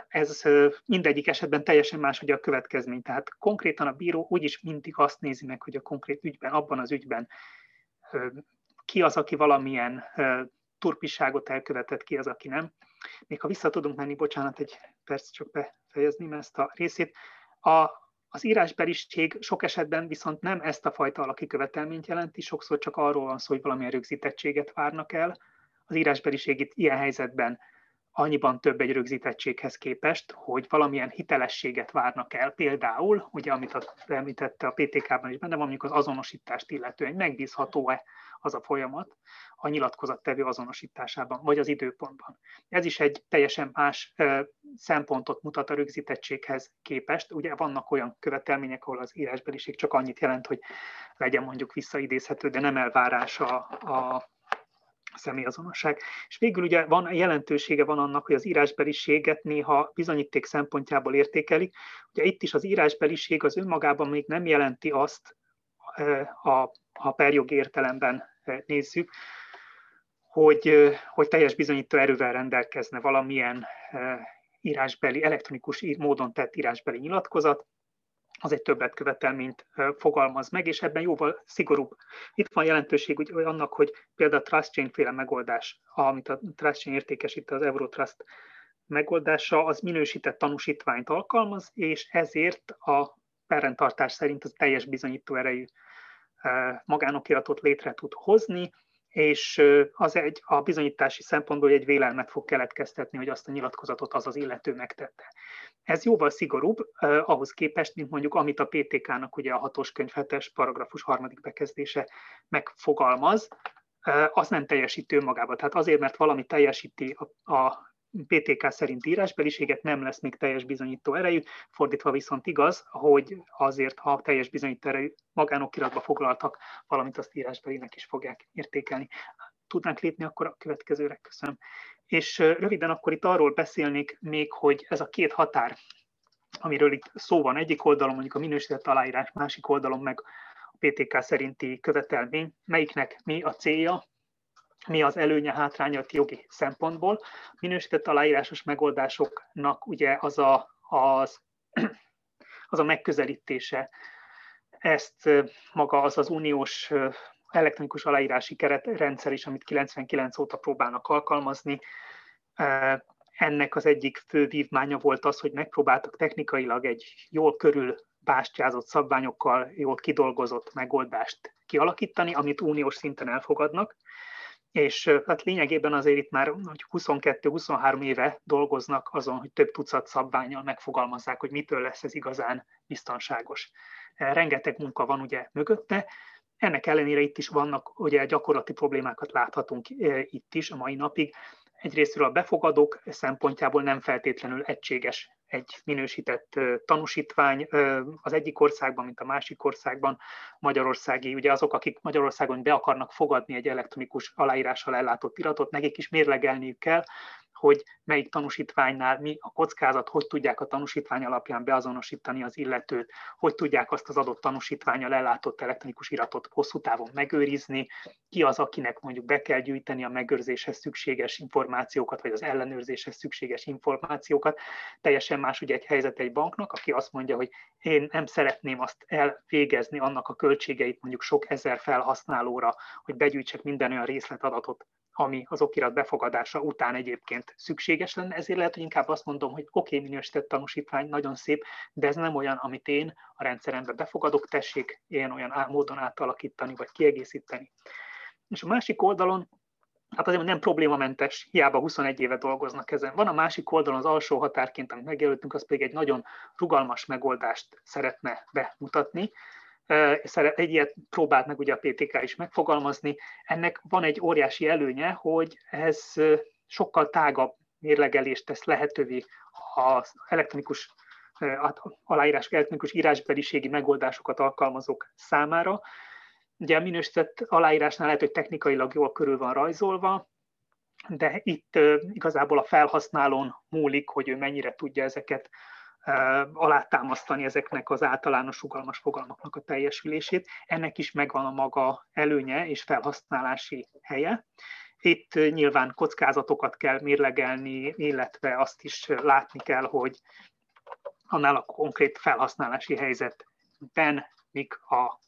Ez mindegyik esetben teljesen más hogy a következmény. Tehát konkrétan a bíró úgyis mindig azt nézi meg, hogy a konkrét ügyben, abban az ügyben ki az, aki valamilyen turpiságot elkövetett, ki az, aki nem. Még ha vissza tudunk menni, bocsánat, egy perc csak befejezném ezt a részét. A, az írásbeliség sok esetben viszont nem ezt a fajta alaki követelményt jelenti, sokszor csak arról van szó, hogy valamilyen rögzítettséget várnak el. Az írásbeliség itt ilyen helyzetben annyiban több egy rögzítettséghez képest, hogy valamilyen hitelességet várnak el. Például, ugye, amit a, említette a PTK-ban is benne van, mondjuk az azonosítást illetően, megbízható-e az a folyamat a nyilatkozattevő azonosításában, vagy az időpontban. Ez is egy teljesen más szempontot mutat a rögzítettséghez képest. Ugye vannak olyan követelmények, ahol az írásbeliség csak annyit jelent, hogy legyen mondjuk visszaidézhető, de nem elvárás a, a személyazonosság. És végül ugye van jelentősége van annak, hogy az írásbeliséget néha bizonyíték szempontjából értékelik. Ugye itt is az írásbeliség az önmagában még nem jelenti azt, a, a perjog értelemben nézzük, hogy, hogy teljes bizonyító erővel rendelkezne valamilyen írásbeli, elektronikus módon tett írásbeli nyilatkozat, az egy többletkövetelményt fogalmaz meg, és ebben jóval szigorúbb. Itt van jelentőség hogy annak, hogy például a Trust Chain féle megoldás, amit a Trust Chain értékesít az Eurotrust megoldása, az minősített tanúsítványt alkalmaz, és ezért a perrendtartás szerint az teljes bizonyító erejű magánokiratot létre tud hozni, és az egy, a bizonyítási szempontból egy vélelmet fog keletkeztetni, hogy azt a nyilatkozatot az az illető megtette. Ez jóval szigorúbb eh, ahhoz képest, mint mondjuk amit a PTK-nak ugye a hatos könyv 7 paragrafus harmadik bekezdése megfogalmaz, eh, az nem teljesítő magába. Tehát azért, mert valami teljesíti a, a PTK szerint írásbeliséget nem lesz még teljes bizonyító erejű, fordítva viszont igaz, hogy azért, ha teljes bizonyító erejű magánokiratba foglaltak, valamint azt írásbelinek is fogják értékelni. Tudnánk lépni akkor a következőre, köszönöm. És röviden akkor itt arról beszélnék még, hogy ez a két határ, amiről itt szó van, egyik oldalon mondjuk a minősített aláírás, másik oldalon meg a PTK szerinti követelmény, melyiknek mi a célja, mi az előnye, hátránya a jogi szempontból. Minősített aláírásos megoldásoknak ugye az a, az, az a megközelítése, ezt maga az az uniós elektronikus aláírási keretrendszer is, amit 99 óta próbálnak alkalmazni. Ennek az egyik fő vívmánya volt az, hogy megpróbáltak technikailag egy jól körül bástyázott szabványokkal jól kidolgozott megoldást kialakítani, amit uniós szinten elfogadnak, és hát lényegében azért itt már 22-23 éve dolgoznak azon, hogy több tucat szabványjal megfogalmazzák, hogy mitől lesz ez igazán biztonságos. Rengeteg munka van ugye mögötte, ennek ellenére itt is vannak, ugye gyakorlati problémákat láthatunk itt is a mai napig. Egyrésztről a befogadók szempontjából nem feltétlenül egységes egy minősített tanúsítvány az egyik országban, mint a másik országban. Magyarországi, ugye azok, akik Magyarországon be akarnak fogadni egy elektronikus aláírással ellátott iratot, nekik is mérlegelniük kell, hogy melyik tanúsítványnál mi a kockázat, hogy tudják a tanúsítvány alapján beazonosítani az illetőt, hogy tudják azt az adott tanúsítványal ellátott elektronikus iratot hosszú távon megőrizni, ki az, akinek mondjuk be kell gyűjteni a megőrzéshez szükséges információkat, vagy az ellenőrzéshez szükséges információkat. Teljesen más ugye egy helyzet egy banknak, aki azt mondja, hogy én nem szeretném azt elvégezni annak a költségeit mondjuk sok ezer felhasználóra, hogy begyűjtsek minden olyan részletadatot, ami az okirat befogadása után egyébként szükséges lenne, ezért lehet, hogy inkább azt mondom, hogy oké, okay, minősített tanúsítvány, nagyon szép, de ez nem olyan, amit én a rendszerembe befogadok, tessék ilyen olyan módon átalakítani, vagy kiegészíteni. És a másik oldalon, hát azért nem problémamentes, hiába 21 éve dolgoznak ezen. Van a másik oldalon az alsó határként, amit megjelöltünk, az pedig egy nagyon rugalmas megoldást szeretne bemutatni, egy ilyet próbált meg ugye a PTK is megfogalmazni. Ennek van egy óriási előnye, hogy ez sokkal tágabb mérlegelést tesz lehetővé az elektronikus aláírás, elektronikus írásbeliségi megoldásokat alkalmazók számára. Ugye a minősített aláírásnál lehet, hogy technikailag jól körül van rajzolva, de itt igazából a felhasználón múlik, hogy ő mennyire tudja ezeket alátámasztani ezeknek az általános rugalmas fogalmaknak a teljesülését. Ennek is megvan a maga előnye és felhasználási helye. Itt nyilván kockázatokat kell mérlegelni, illetve azt is látni kell, hogy annál a konkrét felhasználási helyzetben mik a,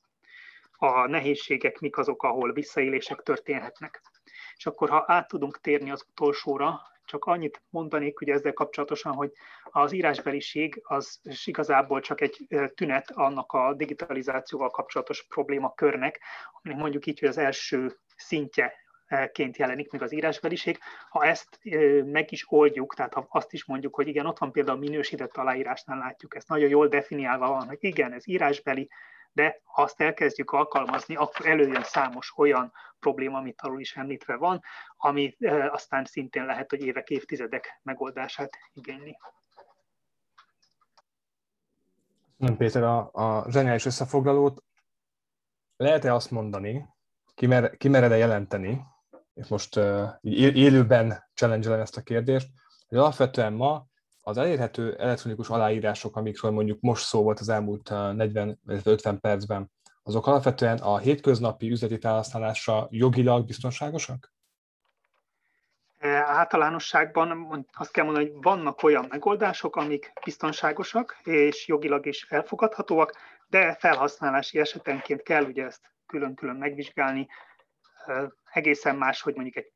a nehézségek, mik azok, ahol visszaélések történhetnek. És akkor, ha át tudunk térni az utolsóra, csak annyit mondanék hogy ezzel kapcsolatosan, hogy az írásbeliség az igazából csak egy tünet annak a digitalizációval kapcsolatos problémakörnek, aminek mondjuk így, hogy az első szintje ként jelenik meg az írásbeliség. Ha ezt meg is oldjuk, tehát ha azt is mondjuk, hogy igen, ott van például minősített aláírásnál látjuk, ezt nagyon jól definiálva van, hogy igen, ez írásbeli, de ha azt elkezdjük alkalmazni, akkor előjön számos olyan probléma, amit arról is említve van, ami aztán szintén lehet, hogy évek, évtizedek megoldását igényli. Nem, Péter, a, a zseniális összefoglalót lehet-e azt mondani, kimer, kimered-e jelenteni, és most uh, élőben challenge ezt a kérdést, hogy alapvetően ma az elérhető elektronikus aláírások, amikről mondjuk most szó volt az elmúlt 40 50 percben, azok alapvetően a hétköznapi üzleti felhasználásra jogilag biztonságosak? Általánosságban azt kell mondani, hogy vannak olyan megoldások, amik biztonságosak és jogilag is elfogadhatóak, de felhasználási esetenként kell ugye ezt külön-külön megvizsgálni. Egészen más, hogy mondjuk egy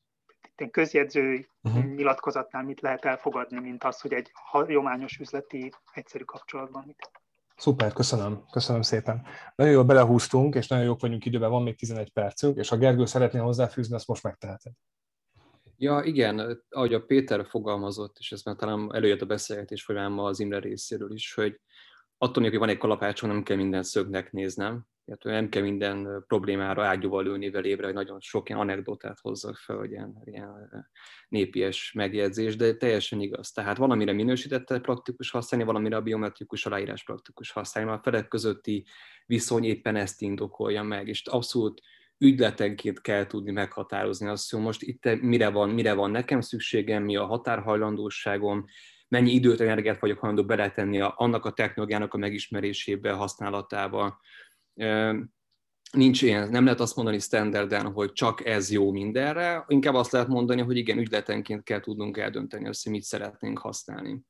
közjegyző uh-huh. nyilatkozatnál mit lehet elfogadni, mint az, hogy egy hagyományos üzleti egyszerű kapcsolatban mit. Szuper, köszönöm, köszönöm szépen. Nagyon jól belehúztunk, és nagyon jók vagyunk időben, van még 11 percünk, és ha Gergő szeretné hozzáfűzni, azt most megteheted. Ja, igen, ahogy a Péter fogalmazott, és ez már talán előjött a beszélgetés folyamán ma az Imre részéről is, hogy attól hogy van egy kalapácsom, nem kell minden szögnek néznem, illetve nem kell minden problémára ágyúval lőni velébre, hogy nagyon sok ilyen anekdotát hozzak fel, hogy ilyen, ilyen népies megjegyzés, de teljesen igaz. Tehát valamire minősítette praktikus használni, valamire a biometrikus aláírás praktikus használni, mert a felek közötti viszony éppen ezt indokolja meg, és abszolút ügyletenként kell tudni meghatározni azt, hogy most itt mire van, mire van nekem szükségem, mi a határhajlandóságom, mennyi időt, energiát vagyok hajlandó beletenni annak a technológiának a megismerésébe, használatába, nincs ilyen, nem lehet azt mondani standarden, hogy csak ez jó mindenre, inkább azt lehet mondani, hogy igen, ügyletenként kell tudnunk eldönteni azt, hogy mit szeretnénk használni.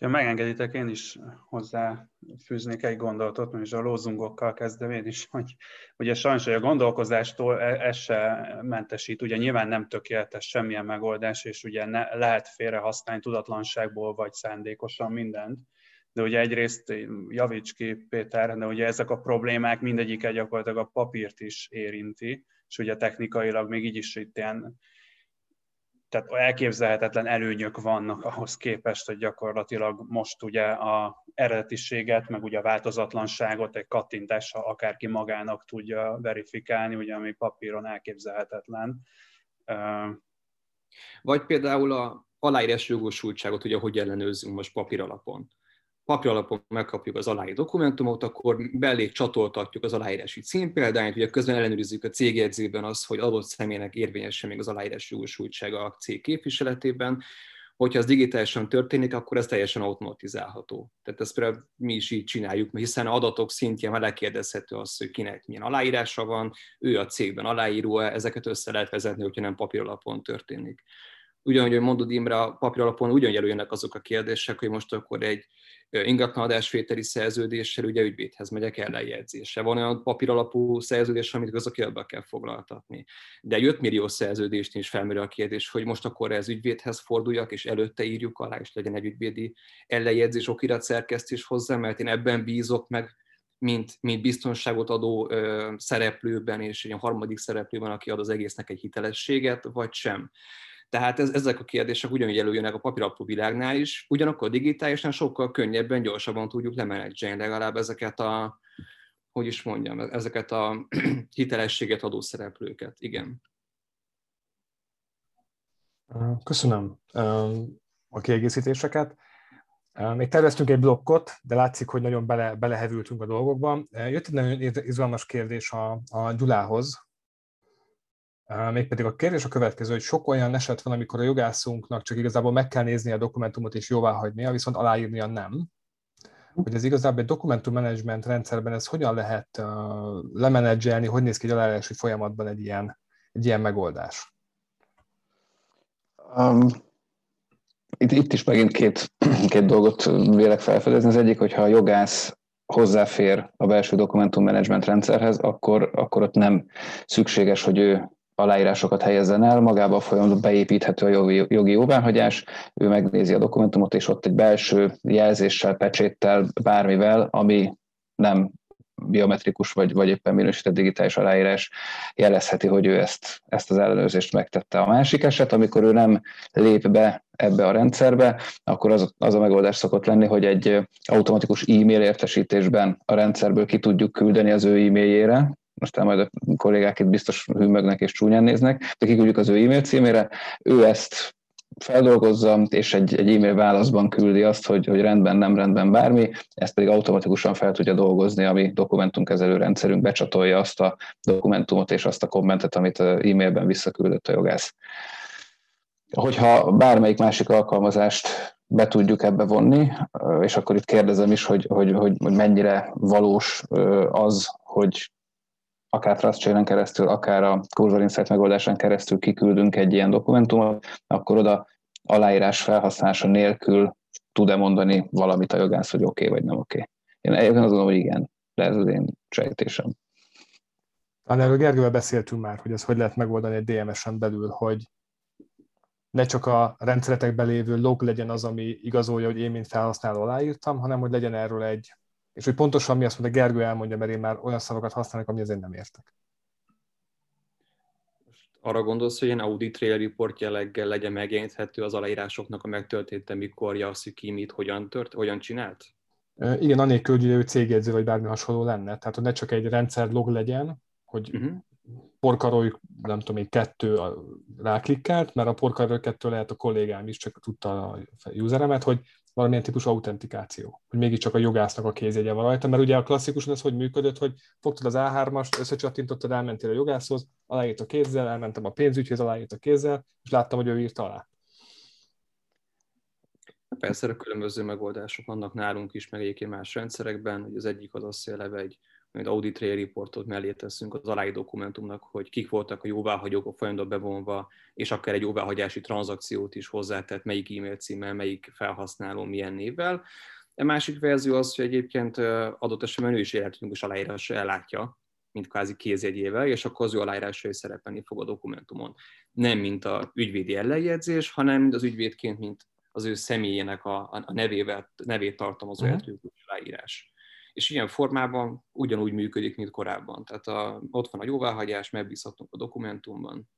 Ha megengeditek, én is hozzáfűznék egy gondolatot, és a lózungokkal kezdem én is, hogy ugye sajnos, hogy a gondolkozástól e, ez se mentesít, ugye nyilván nem tökéletes semmilyen megoldás, és ugye ne, lehet félre használni tudatlanságból vagy szándékosan mindent, de ugye egyrészt javíts ki, Péter, de ugye ezek a problémák mindegyik gyakorlatilag a papírt is érinti, és ugye technikailag még így is itt ilyen tehát elképzelhetetlen előnyök vannak ahhoz képest, hogy gyakorlatilag most ugye a eredetiséget, meg ugye a változatlanságot egy kattintással akárki magának tudja verifikálni, ugye ami papíron elképzelhetetlen. Vagy például a aláírás jogosultságot, ugye hogy ellenőrzünk most papíralapon. Papíralapon megkapjuk az aláír dokumentumot, akkor belé csatoltatjuk az aláírási címpéldányt, ugye közben ellenőrizzük a cégjegyzében azt, hogy adott személynek érvényesen még az aláírás jogosultsága a cég képviseletében, hogyha ez digitálisan történik, akkor ez teljesen automatizálható. Tehát ezt például mi is így csináljuk, hiszen adatok szintjén már lekérdezhető az, hogy kinek milyen aláírása van, ő a cégben aláíró ezeket össze lehet vezetni, hogyha nem papíralapon történik ugyanúgy, hogy mondod Imre, a papír alapon ugyanúgy előjönnek azok a kérdések, hogy most akkor egy ingatlanadásvételi szerződéssel ugye ügyvédhez megyek ellenjegyzésre. Van olyan papír alapú szerződés, amit gazdakérdbe kell foglaltatni. De egy 5 millió szerződést is felmerül a kérdés, hogy most akkor ez ügyvédhez forduljak, és előtte írjuk alá, és legyen egy ügyvédi ellenjegyzés, okirat szerkesztés hozzá, mert én ebben bízok meg, mint, mint biztonságot adó ö, szereplőben, és egy harmadik szereplőben, aki ad az egésznek egy hitelességet, vagy sem. Tehát ez, ezek a kérdések ugyanúgy előjönnek a papíralapú világnál is, ugyanakkor digitálisan sokkal könnyebben, gyorsabban tudjuk lemenedzselni legalább ezeket a, hogy is mondjam, ezeket a hitelességet adó szereplőket. Igen. Köszönöm a kiegészítéseket. Még terveztünk egy blokkot, de látszik, hogy nagyon bele, belehevültünk a dolgokban. Jött egy nagyon izgalmas kérdés a, a Gyulához, Mégpedig a kérdés a következő, hogy sok olyan eset van, amikor a jogászunknak csak igazából meg kell nézni a dokumentumot és jóvá hagynia, viszont aláírnia nem. Hogy ez igazából egy dokumentummenedzsment rendszerben ez hogyan lehet uh, lemenedzselni, hogy néz ki egy aláírási folyamatban egy ilyen, egy ilyen megoldás? Um, itt, itt is megint két, két dolgot vélek felfedezni. Az egyik, hogyha a jogász hozzáfér a belső dokumentummenedzsment rendszerhez, akkor, akkor ott nem szükséges, hogy ő aláírásokat helyezzen el, magába a folyamatban beépíthető a jogi, jogi jóváhagyás, ő megnézi a dokumentumot, és ott egy belső jelzéssel, pecséttel, bármivel, ami nem biometrikus vagy, vagy éppen minősített digitális aláírás jelezheti, hogy ő ezt, ezt az ellenőrzést megtette. A másik eset, amikor ő nem lép be ebbe a rendszerbe, akkor az, az a megoldás szokott lenni, hogy egy automatikus e-mail értesítésben a rendszerből ki tudjuk küldeni az ő e-mailjére, aztán majd a kollégák itt biztos hűmögnek és csúnyán néznek, de kiküldjük az ő e-mail címére, ő ezt feldolgozza, és egy, egy e-mail válaszban küldi azt, hogy, hogy rendben, nem rendben bármi, ezt pedig automatikusan fel tudja dolgozni, ami dokumentumkezelő rendszerünk becsatolja azt a dokumentumot és azt a kommentet, amit e-mailben visszaküldött a jogász. Hogyha bármelyik másik alkalmazást be tudjuk ebbe vonni, és akkor itt kérdezem is, hogy, hogy, hogy mennyire valós az, hogy akár TrustChain-en keresztül, akár a Cursor Insight megoldásán keresztül kiküldünk egy ilyen dokumentumot, akkor oda aláírás felhasználása nélkül tud-e mondani valamit a jogász, hogy oké okay, vagy nem oké. Okay. Én egyébként azt gondolom, hogy igen, de ez az én sejtésem. Talán erről Gergővel beszéltünk már, hogy ez hogy lehet megoldani egy DMS-en belül, hogy ne csak a rendszeretekben lévő log legyen az, ami igazolja, hogy én, mint felhasználó aláírtam, hanem hogy legyen erről egy és hogy pontosan mi azt mondja, Gergő elmondja, mert én már olyan szavakat használok, ami azért nem értek. arra gondolsz, hogy ilyen audit trail report jelleggel legyen megjeleníthető az aláírásoknak a megtörténte, mikor azt, ki mit, hogyan, tört, hogyan csinált? Igen, anélkül, hogy ő cégjegyző vagy bármi hasonló lenne. Tehát, hogy ne csak egy rendszer log legyen, hogy uh-huh. porkaroljuk, nem tudom, egy kettő ráklikkált, mert a porkaroljuk kettő lehet a kollégám is, csak tudta a useremet, hogy valamilyen típusú autentikáció, hogy mégiscsak a jogásznak a kézjegye van rajta, mert ugye a klasszikusan ez hogy működött, hogy fogtad az A3-ast, összecsattintottad, elmentél a jogászhoz, aláírt a kézzel, elmentem a pénzügyhöz, aláírt a kézzel, és láttam, hogy ő írt alá. Persze, a különböző megoldások vannak nálunk is, meg egyébként más rendszerekben, hogy az egyik az azt eleve egy majd audit reportot mellé teszünk az aláír dokumentumnak, hogy kik voltak a jóváhagyók a folyamatban bevonva, és akár egy jóváhagyási tranzakciót is hozzátett, melyik e-mail címmel, melyik felhasználó milyen névvel. A másik verzió az, hogy egyébként adott esetben ő is és aláírásra ellátja, mint kvázi kézjegyével, és akkor az ő aláírása is szerepelni fog a dokumentumon. Nem mint a ügyvédi ellenjegyzés, hanem az ügyvédként, mint az ő személyének a, a nevével, nevét tartalmazó uh-huh. aláírás és ilyen formában ugyanúgy működik, mint korábban. Tehát a, ott van a jóváhagyás, megbízhatunk a dokumentumban.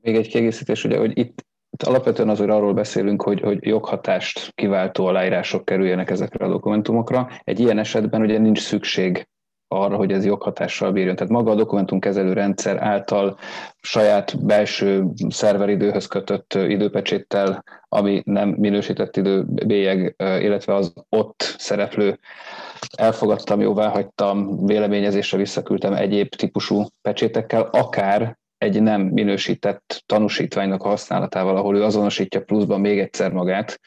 Még egy kiegészítés, ugye, hogy itt, itt alapvetően azért arról beszélünk, hogy, hogy joghatást kiváltó aláírások kerüljenek ezekre a dokumentumokra. Egy ilyen esetben ugye nincs szükség arra, hogy ez joghatással bírjon. Tehát maga a dokumentumkezelő rendszer által saját belső szerveridőhöz kötött időpecséttel, ami nem minősített idő bélyeg, illetve az ott szereplő elfogadtam, jóvá hagytam, véleményezésre visszaküldtem egyéb típusú pecsétekkel, akár egy nem minősített tanúsítványnak a használatával, ahol ő azonosítja pluszban még egyszer magát,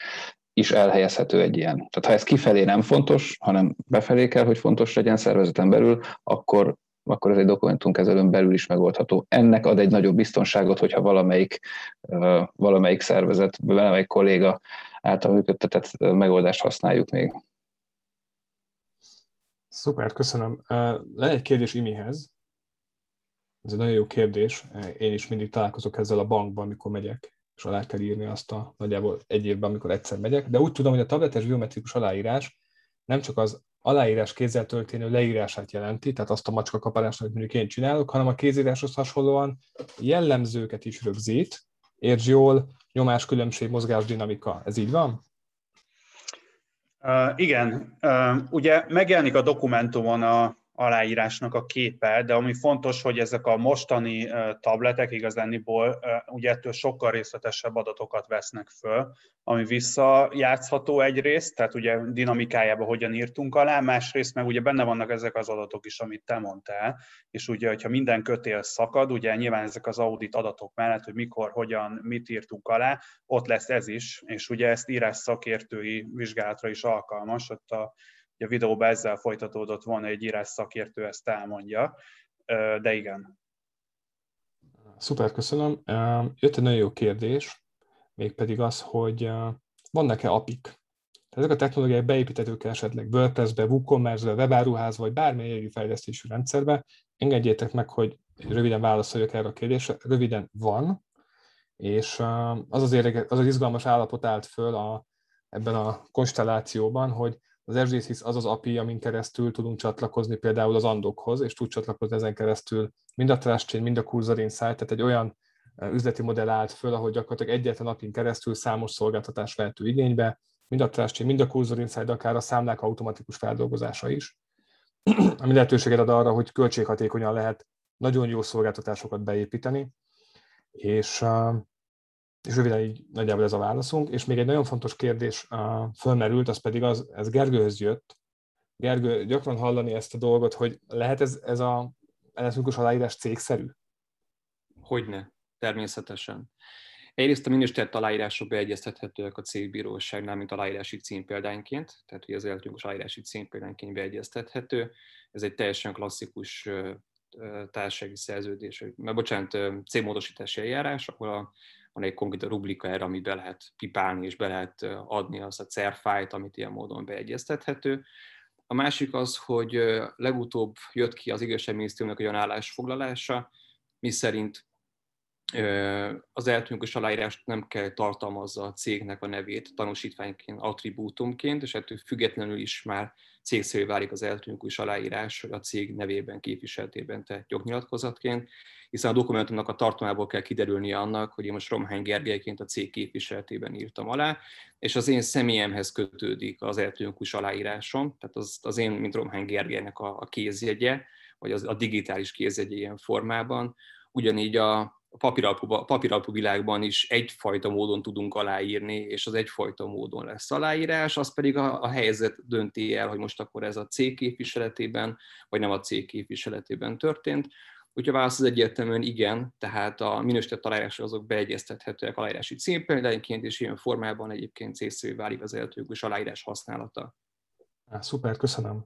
is elhelyezhető egy ilyen. Tehát ha ez kifelé nem fontos, hanem befelé kell, hogy fontos legyen szervezeten belül, akkor akkor ez egy dokumentumkezelőn belül is megoldható. Ennek ad egy nagyobb biztonságot, hogyha valamelyik, valamelyik szervezet, valamelyik kolléga által működtetett megoldást használjuk még. Szuper, köszönöm. Lenne egy kérdés Imihez. Ez egy nagyon jó kérdés. Én is mindig találkozok ezzel a bankban, amikor megyek és alá kell írni azt a nagyjából egy évben, amikor egyszer megyek. De úgy tudom, hogy a tabletes biometrikus aláírás nem csak az aláírás kézzel történő leírását jelenti, tehát azt a macska kaparást, amit mondjuk én csinálok, hanem a kézíráshoz hasonlóan jellemzőket is rögzít. Értsd jól, nyomás, különbség, mozgás, dinamika. Ez így van? Uh, igen, uh, ugye megjelenik a dokumentumon a, aláírásnak a képe, de ami fontos, hogy ezek a mostani tabletek igazániból ugye ettől sokkal részletesebb adatokat vesznek föl, ami visszajátszható egyrészt, tehát ugye dinamikájába hogyan írtunk alá, másrészt meg ugye benne vannak ezek az adatok is, amit te mondtál, és ugye, hogyha minden kötél szakad, ugye nyilván ezek az audit adatok mellett, hogy mikor, hogyan, mit írtunk alá, ott lesz ez is, és ugye ezt írás szakértői vizsgálatra is alkalmas, ott a a videóban ezzel folytatódott volna, egy írás szakértő ezt elmondja, de igen. Szuper, köszönöm. Jött egy nagyon jó kérdés, mégpedig az, hogy vannak-e apik? Ezek a technológiák beépíthetők esetleg WordPress-be, WooCommerce-be, webáruházba, vagy bármilyen fejlesztésű rendszerbe. Engedjétek meg, hogy röviden válaszoljak erre a kérdésre. Röviden van, és az az, érdekes, az, az izgalmas állapot állt föl a, ebben a konstellációban, hogy az FGSys az az API, amin keresztül tudunk csatlakozni például az andokhoz, és tud csatlakozni ezen keresztül mind a Trust Chain, mind a Cursor Insight, tehát egy olyan üzleti modell állt föl, ahogy gyakorlatilag egyetlen napin keresztül számos szolgáltatás vehető igénybe, mind a Trust Chain, mind a Cursor Insight, akár a számlák automatikus feldolgozása is, ami lehetőséget ad arra, hogy költséghatékonyan lehet nagyon jó szolgáltatásokat beépíteni, és és röviden így nagyjából ez a válaszunk. És még egy nagyon fontos kérdés uh, fölmerült, az pedig az, ez Gergőhöz jött. Gergő, gyakran hallani ezt a dolgot, hogy lehet ez, ez a elektronikus aláírás cégszerű? Hogyne, természetesen. Egyrészt a minősített aláírások beegyeztethetőek a cégbíróságnál, mint aláírási címpéldányként, tehát hogy az elektronikus aláírási címpéldányként beegyeztethető. Ez egy teljesen klasszikus társasági szerződés, mert bocsánat, cégmódosítási eljárás, ahol a van egy konkrét rubrika erre, amit be lehet pipálni, és be lehet adni azt a cerfájt, amit ilyen módon beegyeztethető. A másik az, hogy legutóbb jött ki az igazságminisztériumnak olyan állásfoglalása, mi szerint az elektronikus aláírást nem kell tartalmazza a cégnek a nevét tanúsítványként, attribútumként, és ettől függetlenül is már cégszerű válik az elektronikus aláírás a cég nevében, képviseletében tett jognyilatkozatként, hiszen a dokumentumnak a tartalmából kell kiderülnie annak, hogy én most Romhány Gergelyként a cég képviseletében írtam alá, és az én személyemhez kötődik az elektronikus aláírásom, tehát az, az én, mint Romhány Gergelynek a, a kézjegye, vagy az, a digitális kézjegye ilyen formában, ugyanígy a, a papíralpú, papíralpú világban is egyfajta módon tudunk aláírni, és az egyfajta módon lesz aláírás, az pedig a, a helyzet dönti el, hogy most akkor ez a cég képviseletében, vagy nem a cég képviseletében történt. Úgyhogy a válasz az egyértelműen igen, tehát a minősített aláírások azok beegyeztethetőek aláírási címpéldányként, és ilyen formában egyébként célszerű válik az elektronikus aláírás használata. Szuper, köszönöm.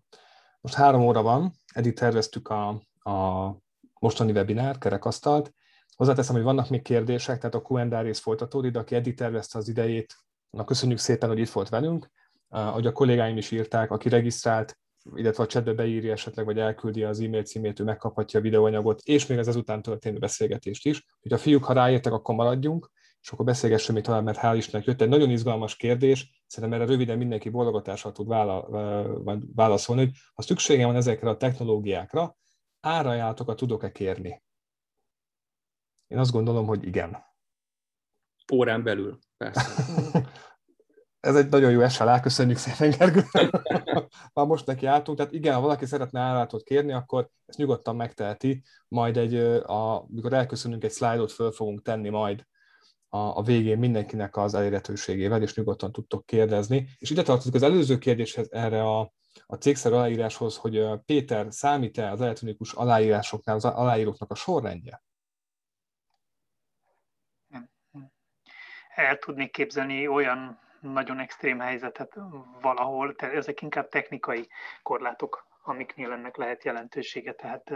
Most három óra van, eddig terveztük a, a mostani webinár, kerekasztalt, Hozzáteszem, hogy vannak még kérdések, tehát a Q&A rész folytatódik, de aki eddig tervezte az idejét, na köszönjük szépen, hogy itt volt velünk. Ahogy a kollégáim is írták, aki regisztrált, illetve a chatbe beírja esetleg, vagy elküldi az e-mail címét, ő megkaphatja a videóanyagot, és még az ezután történő beszélgetést is. Hogy a fiúk, ha ráértek, akkor maradjunk, és akkor beszélgessünk még tovább, mert hál' Istennek jött egy nagyon izgalmas kérdés, szerintem erre röviden mindenki bologatással tud válaszolni, hogy ha szükségem van ezekre a technológiákra, árajánlatokat tudok-e kérni? Én azt gondolom, hogy igen. Órán belül, persze. ez egy nagyon jó SLA, köszönjük szépen, Gergő. Már most neki álltunk, tehát igen, ha valaki szeretne állatot kérni, akkor ezt nyugodtan megteheti, majd egy, a, amikor elköszönünk, egy szlájdot föl fogunk tenni majd a, a végén mindenkinek az elérhetőségével, és nyugodtan tudtok kérdezni. És ide tartozik az előző kérdéshez erre a, a cégszer aláíráshoz, hogy Péter, számít-e az elektronikus aláírásoknál az aláíróknak a sorrendje? El tudnék képzelni olyan nagyon extrém helyzetet valahol, tehát ezek inkább technikai korlátok, amiknél ennek lehet jelentősége, tehát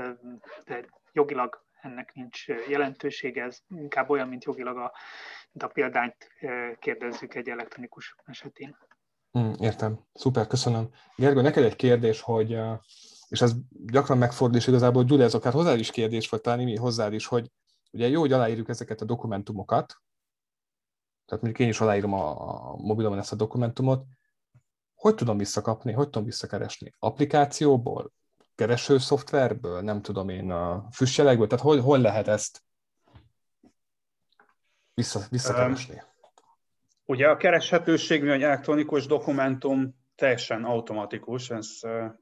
de jogilag ennek nincs jelentősége, ez inkább olyan, mint jogilag a, mint a példányt kérdezzük egy elektronikus esetén. Mm, értem. Szuper, köszönöm. Gergő, neked egy kérdés, hogy, és ez gyakran megfordul, és igazából Gyula, ez akár hozzá is kérdés, vagy talán mi hozzád is, hogy ugye jó, hogy aláírjuk ezeket a dokumentumokat, tehát mondjuk én is aláírom a, mobilomon ezt a dokumentumot, hogy tudom visszakapni, hogy tudom visszakeresni? Applikációból? Kereső szoftverből? Nem tudom én, a füstjelekből? Tehát hol, hol lehet ezt vissza, visszakeresni? Um, ugye a kereshetőség, egy elektronikus dokumentum teljesen automatikus, ez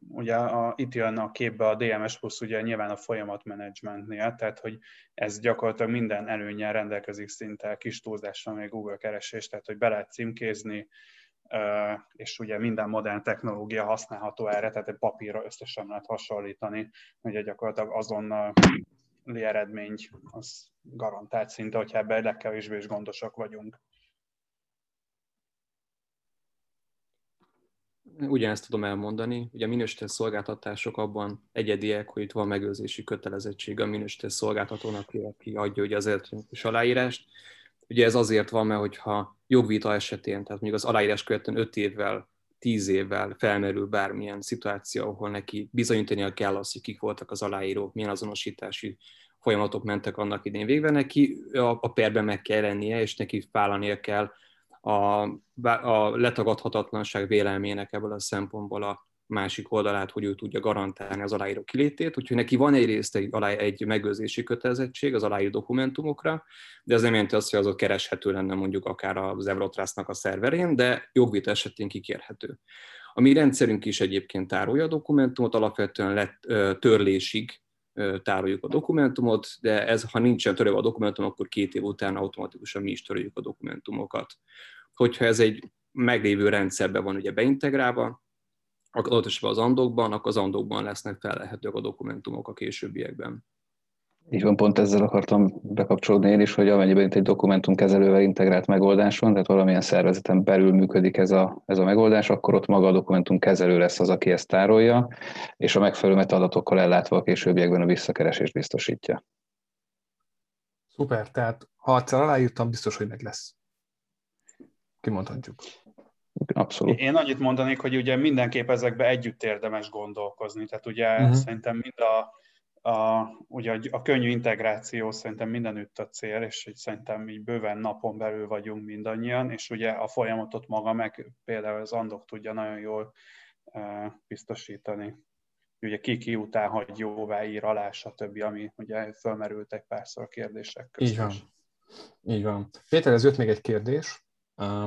ugye a, itt jön a képbe a DMS plusz ugye nyilván a folyamatmenedzsmentnél, tehát hogy ez gyakorlatilag minden előnyel rendelkezik szinte kis túlzással még Google keresés, tehát hogy be lehet címkézni, és ugye minden modern technológia használható erre, tehát egy papírra összesen lehet hasonlítani, ugye gyakorlatilag azonnal eredmény az garantált szinte, hogyha ebben legkevésbé is gondosak vagyunk. Ugyanezt tudom elmondani. Ugye a minősített szolgáltatások abban egyediek, hogy itt van megőrzési kötelezettség a minősített szolgáltatónak, aki adja ugye az elektronikus aláírást. Ugye ez azért van, mert hogyha jogvita esetén, tehát mondjuk az aláírás követően 5 évvel, 10 évvel felmerül bármilyen szituáció, ahol neki bizonyítania kell azt, hogy kik voltak az aláírók, milyen azonosítási folyamatok mentek annak idén végve, neki a, a perben meg kell lennie, és neki vállalnia kell a, a letagadhatatlanság vélelmének ebből a szempontból a másik oldalát, hogy ő tudja garantálni az aláíró kilétét, úgyhogy neki van egyrészt egy, egy megőrzési kötelezettség az aláíró dokumentumokra, de ez nem jelenti azt, hogy azok kereshető lenne mondjuk akár az Eurotrustnak a szerverén, de jogvita esetén kikérhető. A mi rendszerünk is egyébként tárolja a dokumentumot, alapvetően lett, törlésig tároljuk a dokumentumot, de ez, ha nincsen törölve a dokumentum, akkor két év után automatikusan mi is töröljük a dokumentumokat hogyha ez egy meglévő rendszerbe van ugye beintegrálva, adott esetben az andokban, akkor az andokban lesznek felelhetők a dokumentumok a későbbiekben. Így van, pont ezzel akartam bekapcsolódni én is, hogy amennyiben itt egy dokumentumkezelővel integrált megoldás van, tehát valamilyen szervezeten belül működik ez a, ez a megoldás, akkor ott maga a dokumentumkezelő lesz az, aki ezt tárolja, és a megfelelő metadatokkal ellátva a későbbiekben a visszakeresést biztosítja. Szuper, tehát ha egyszer aláírtam, biztos, hogy meg lesz kimondhatjuk. Abszolút. Én annyit mondanék, hogy ugye mindenképp ezekbe együtt érdemes gondolkozni. Tehát ugye uh-huh. szerintem mind a, a, ugye a könnyű integráció szerintem mindenütt a cél, és hogy szerintem így bőven napon belül vagyunk mindannyian, és ugye a folyamatot maga meg például az Andok tudja nagyon jól uh, biztosítani. Ugye ki ki után hagy jóvá ír alá, stb., ami ugye fölmerültek párszor a kérdések között. Így van. Így van. Péter, ez jött még egy kérdés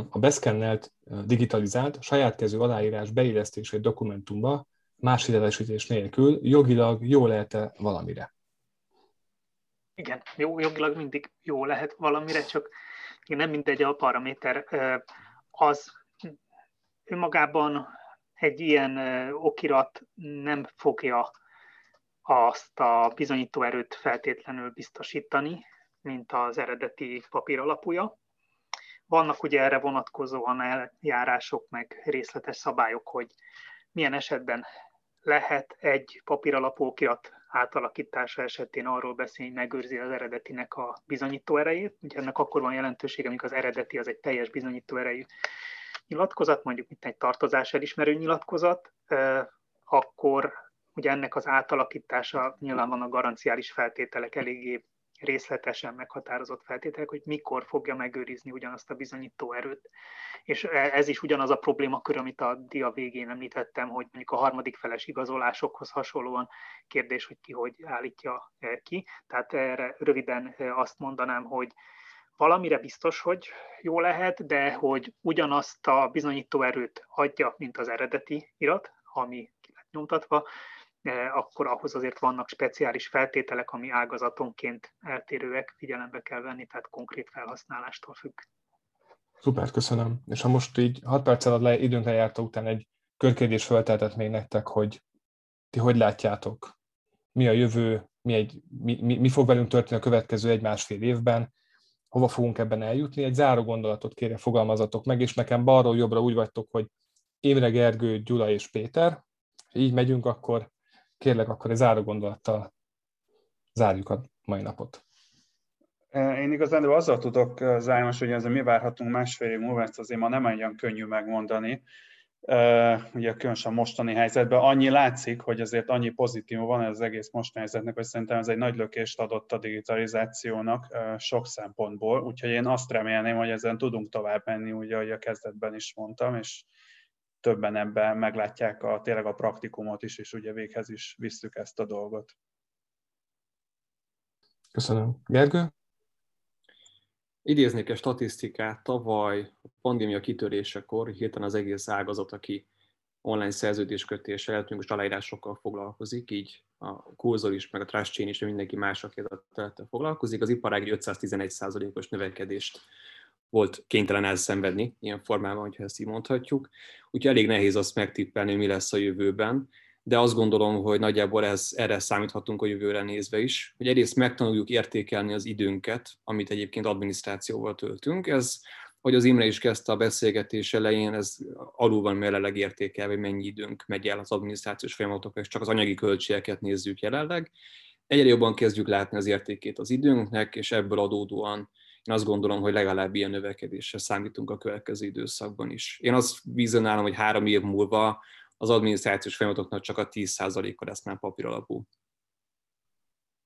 a beszkennelt, digitalizált, saját kezű aláírás egy dokumentumba más hitelesítés nélkül jogilag jó lehet-e valamire? Igen, jó, jogilag mindig jó lehet valamire, csak nem mindegy a paraméter. Az önmagában egy ilyen okirat nem fogja azt a bizonyítóerőt feltétlenül biztosítani, mint az eredeti papír alapúja. Vannak ugye erre vonatkozóan eljárások, meg részletes szabályok, hogy milyen esetben lehet egy papíralapú okirat átalakítása esetén arról beszélni, hogy megőrzi az eredetinek a bizonyító erejét. Ugye ennek akkor van jelentősége, amikor az eredeti az egy teljes bizonyító erejű nyilatkozat, mondjuk mint egy tartozás elismerő nyilatkozat, akkor ugye ennek az átalakítása nyilván van a garanciális feltételek eléggé részletesen meghatározott feltételek, hogy mikor fogja megőrizni ugyanazt a bizonyító erőt. És e, ez is ugyanaz a problémakör, amit a dia végén említettem, hogy mondjuk a harmadik feles igazolásokhoz hasonlóan kérdés, hogy ki hogy állítja e, ki. Tehát erre röviden e, azt mondanám, hogy valamire biztos, hogy jó lehet, de hogy ugyanazt a bizonyító erőt adja, mint az eredeti irat, ami ki lett nyomtatva, akkor ahhoz azért vannak speciális feltételek, ami ágazatonként eltérőek, figyelembe kell venni, tehát konkrét felhasználástól függ. Szuper, köszönöm. És ha most így 6 perc alatt le, időnk lejárta után egy körkérdés felteltett még nektek, hogy ti hogy látjátok, mi a jövő, mi, egy, mi, mi, mi fog velünk történni a következő egy-másfél évben, hova fogunk ebben eljutni. Egy záró gondolatot kérem fogalmazatok meg, és nekem balról jobbra úgy vagytok, hogy Émre Gergő, Gyula és Péter. Így megyünk, akkor kérlek, akkor egy záró gondolattal zárjuk a mai napot. Én igazán azzal tudok zárni most, hogy ezzel mi várhatunk másfél év múlva, ezt azért ma nem olyan könnyű megmondani. Ugye különösen mostani helyzetben annyi látszik, hogy azért annyi pozitív van ez az egész mostani helyzetnek, hogy szerintem ez egy nagy lökést adott a digitalizációnak sok szempontból, úgyhogy én azt remélném, hogy ezen tudunk tovább menni, ugye, ahogy a kezdetben is mondtam, és többen ebben meglátják a, tényleg a praktikumot is, és ugye véghez is visszük ezt a dolgot. Köszönöm. Gergő? Idéznék egy statisztikát, tavaly a pandémia kitörésekor hirtelen az egész ágazat, aki online szerződéskötéssel, elektronikus aláírásokkal foglalkozik, így a kurzor is, meg a Trust Chain is, mindenki más, aki területtel foglalkozik, az iparág 511%-os növekedést volt kénytelen elszenvedni ilyen formában, hogyha ezt így mondhatjuk. Úgyhogy elég nehéz azt megtippelni, mi lesz a jövőben, de azt gondolom, hogy nagyjából ez, erre számíthatunk a jövőre nézve is, hogy egyrészt megtanuljuk értékelni az időnket, amit egyébként adminisztrációval töltünk. Ez, hogy az Imre is kezdte a beszélgetés elején, ez alul van jelenleg értékelve, hogy mennyi időnk megy el az adminisztrációs folyamatokra, és csak az anyagi költségeket nézzük jelenleg. Egyre jobban kezdjük látni az értékét az időnknek, és ebből adódóan azt gondolom, hogy legalább ilyen növekedésre számítunk a következő időszakban is. Én azt vizionálom, hogy három év múlva az adminisztrációs folyamatoknak csak a 10%-a lesz már papír alapú.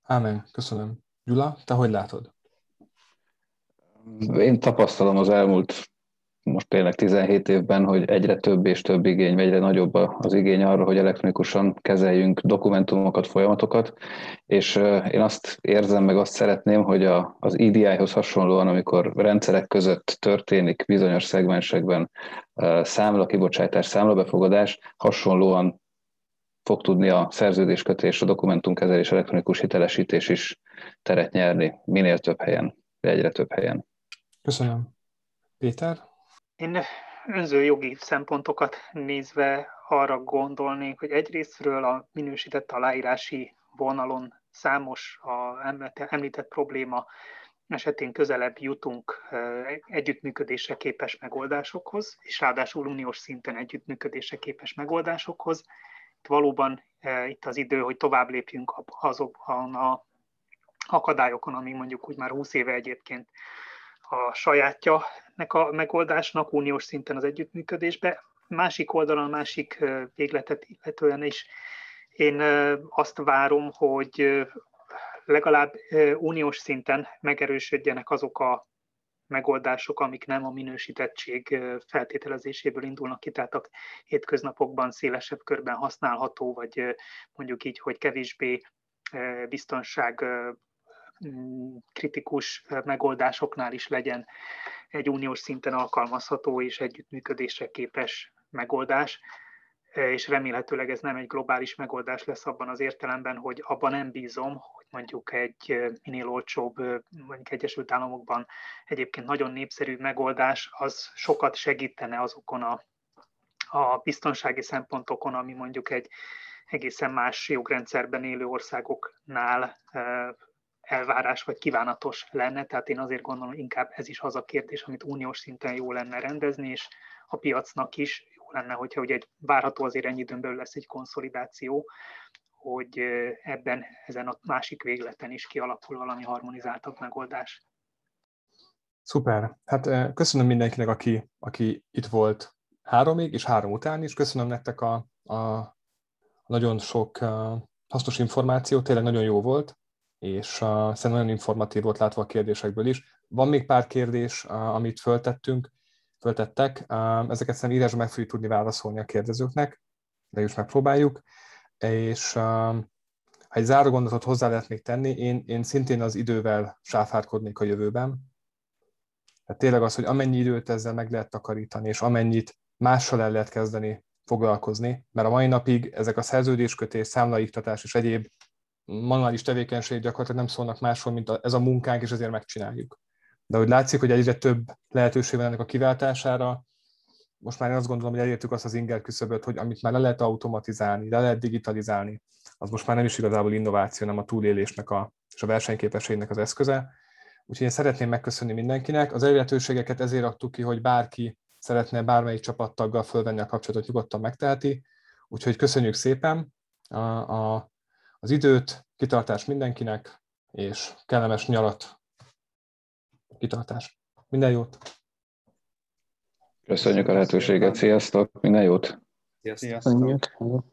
Ámen, köszönöm. Gyula, te hogy látod? Én tapasztalom az elmúlt most tényleg 17 évben, hogy egyre több és több igény, egyre nagyobb az igény arra, hogy elektronikusan kezeljünk dokumentumokat, folyamatokat, és én azt érzem, meg azt szeretném, hogy a, az EDI-hoz hasonlóan, amikor rendszerek között történik bizonyos szegmensekben számla kibocsátás, számlabefogadás, hasonlóan fog tudni a szerződéskötés, a dokumentumkezelés, elektronikus hitelesítés is teret nyerni minél több helyen, egyre több helyen. Köszönöm. Péter? Én önző jogi szempontokat nézve arra gondolnék, hogy egyrésztről a minősített aláírási vonalon számos a említett probléma esetén közelebb jutunk együttműködésre képes megoldásokhoz, és ráadásul uniós szinten együttműködésre képes megoldásokhoz. Itt valóban itt az idő, hogy tovább lépjünk azokon a akadályokon, ami mondjuk úgy már 20 éve egyébként a sajátja a megoldásnak uniós szinten az együttműködésbe. Másik oldalon, másik végletet illetően is én azt várom, hogy legalább uniós szinten megerősödjenek azok a megoldások, amik nem a minősítettség feltételezéséből indulnak ki, tehát a hétköznapokban szélesebb körben használható, vagy mondjuk így, hogy kevésbé biztonság kritikus megoldásoknál is legyen egy uniós szinten alkalmazható és együttműködésre képes megoldás, és remélhetőleg ez nem egy globális megoldás lesz abban az értelemben, hogy abban nem bízom, hogy mondjuk egy minél olcsóbb, mondjuk Egyesült Államokban egyébként nagyon népszerű megoldás, az sokat segítene azokon a, a biztonsági szempontokon, ami mondjuk egy egészen más jogrendszerben élő országoknál elvárás vagy kívánatos lenne, tehát én azért gondolom, inkább ez is az a kérdés, amit uniós szinten jó lenne rendezni, és a piacnak is jó lenne, hogyha ugye egy várható azért ennyi időn belül lesz egy konszolidáció, hogy ebben, ezen a másik végleten is kialakul valami harmonizáltabb megoldás. Szuper. Hát köszönöm mindenkinek, aki, aki itt volt háromig és három után is. Köszönöm nektek a, a nagyon sok hasznos információ, tényleg nagyon jó volt és uh, szerintem nagyon informatív volt látva a kérdésekből is. Van még pár kérdés, uh, amit föltettünk, föltettek, uh, ezeket szerintem írásban meg fogjuk tudni válaszolni a kérdezőknek, de is megpróbáljuk, és uh, ha egy záró gondolatot hozzá lehet még tenni, én, én szintén az idővel sáfárkodnék a jövőben, Tehát tényleg az, hogy amennyi időt ezzel meg lehet takarítani, és amennyit mással el lehet kezdeni foglalkozni, mert a mai napig ezek a szerződéskötés, számlaiktatás és egyéb manuális tevékenység gyakorlatilag nem szólnak másról, mint ez a munkánk, és ezért megcsináljuk. De hogy látszik, hogy egyre több lehetőség van ennek a kiváltására, most már én azt gondolom, hogy elértük azt az inger küszöböt, hogy amit már le lehet automatizálni, le lehet digitalizálni, az most már nem is igazából innováció, nem a túlélésnek a, és a versenyképességnek az eszköze. Úgyhogy én szeretném megköszönni mindenkinek. Az elérhetőségeket ezért adtuk ki, hogy bárki szeretne bármelyik csapattaggal fölvenni a kapcsolatot, nyugodtan megteheti. Úgyhogy köszönjük szépen a, a, az időt, kitartás mindenkinek, és kellemes nyarat, kitartás. Minden jót! Köszönjük a lehetőséget, sziasztok, minden jót! Sziasztok! Sziasztok.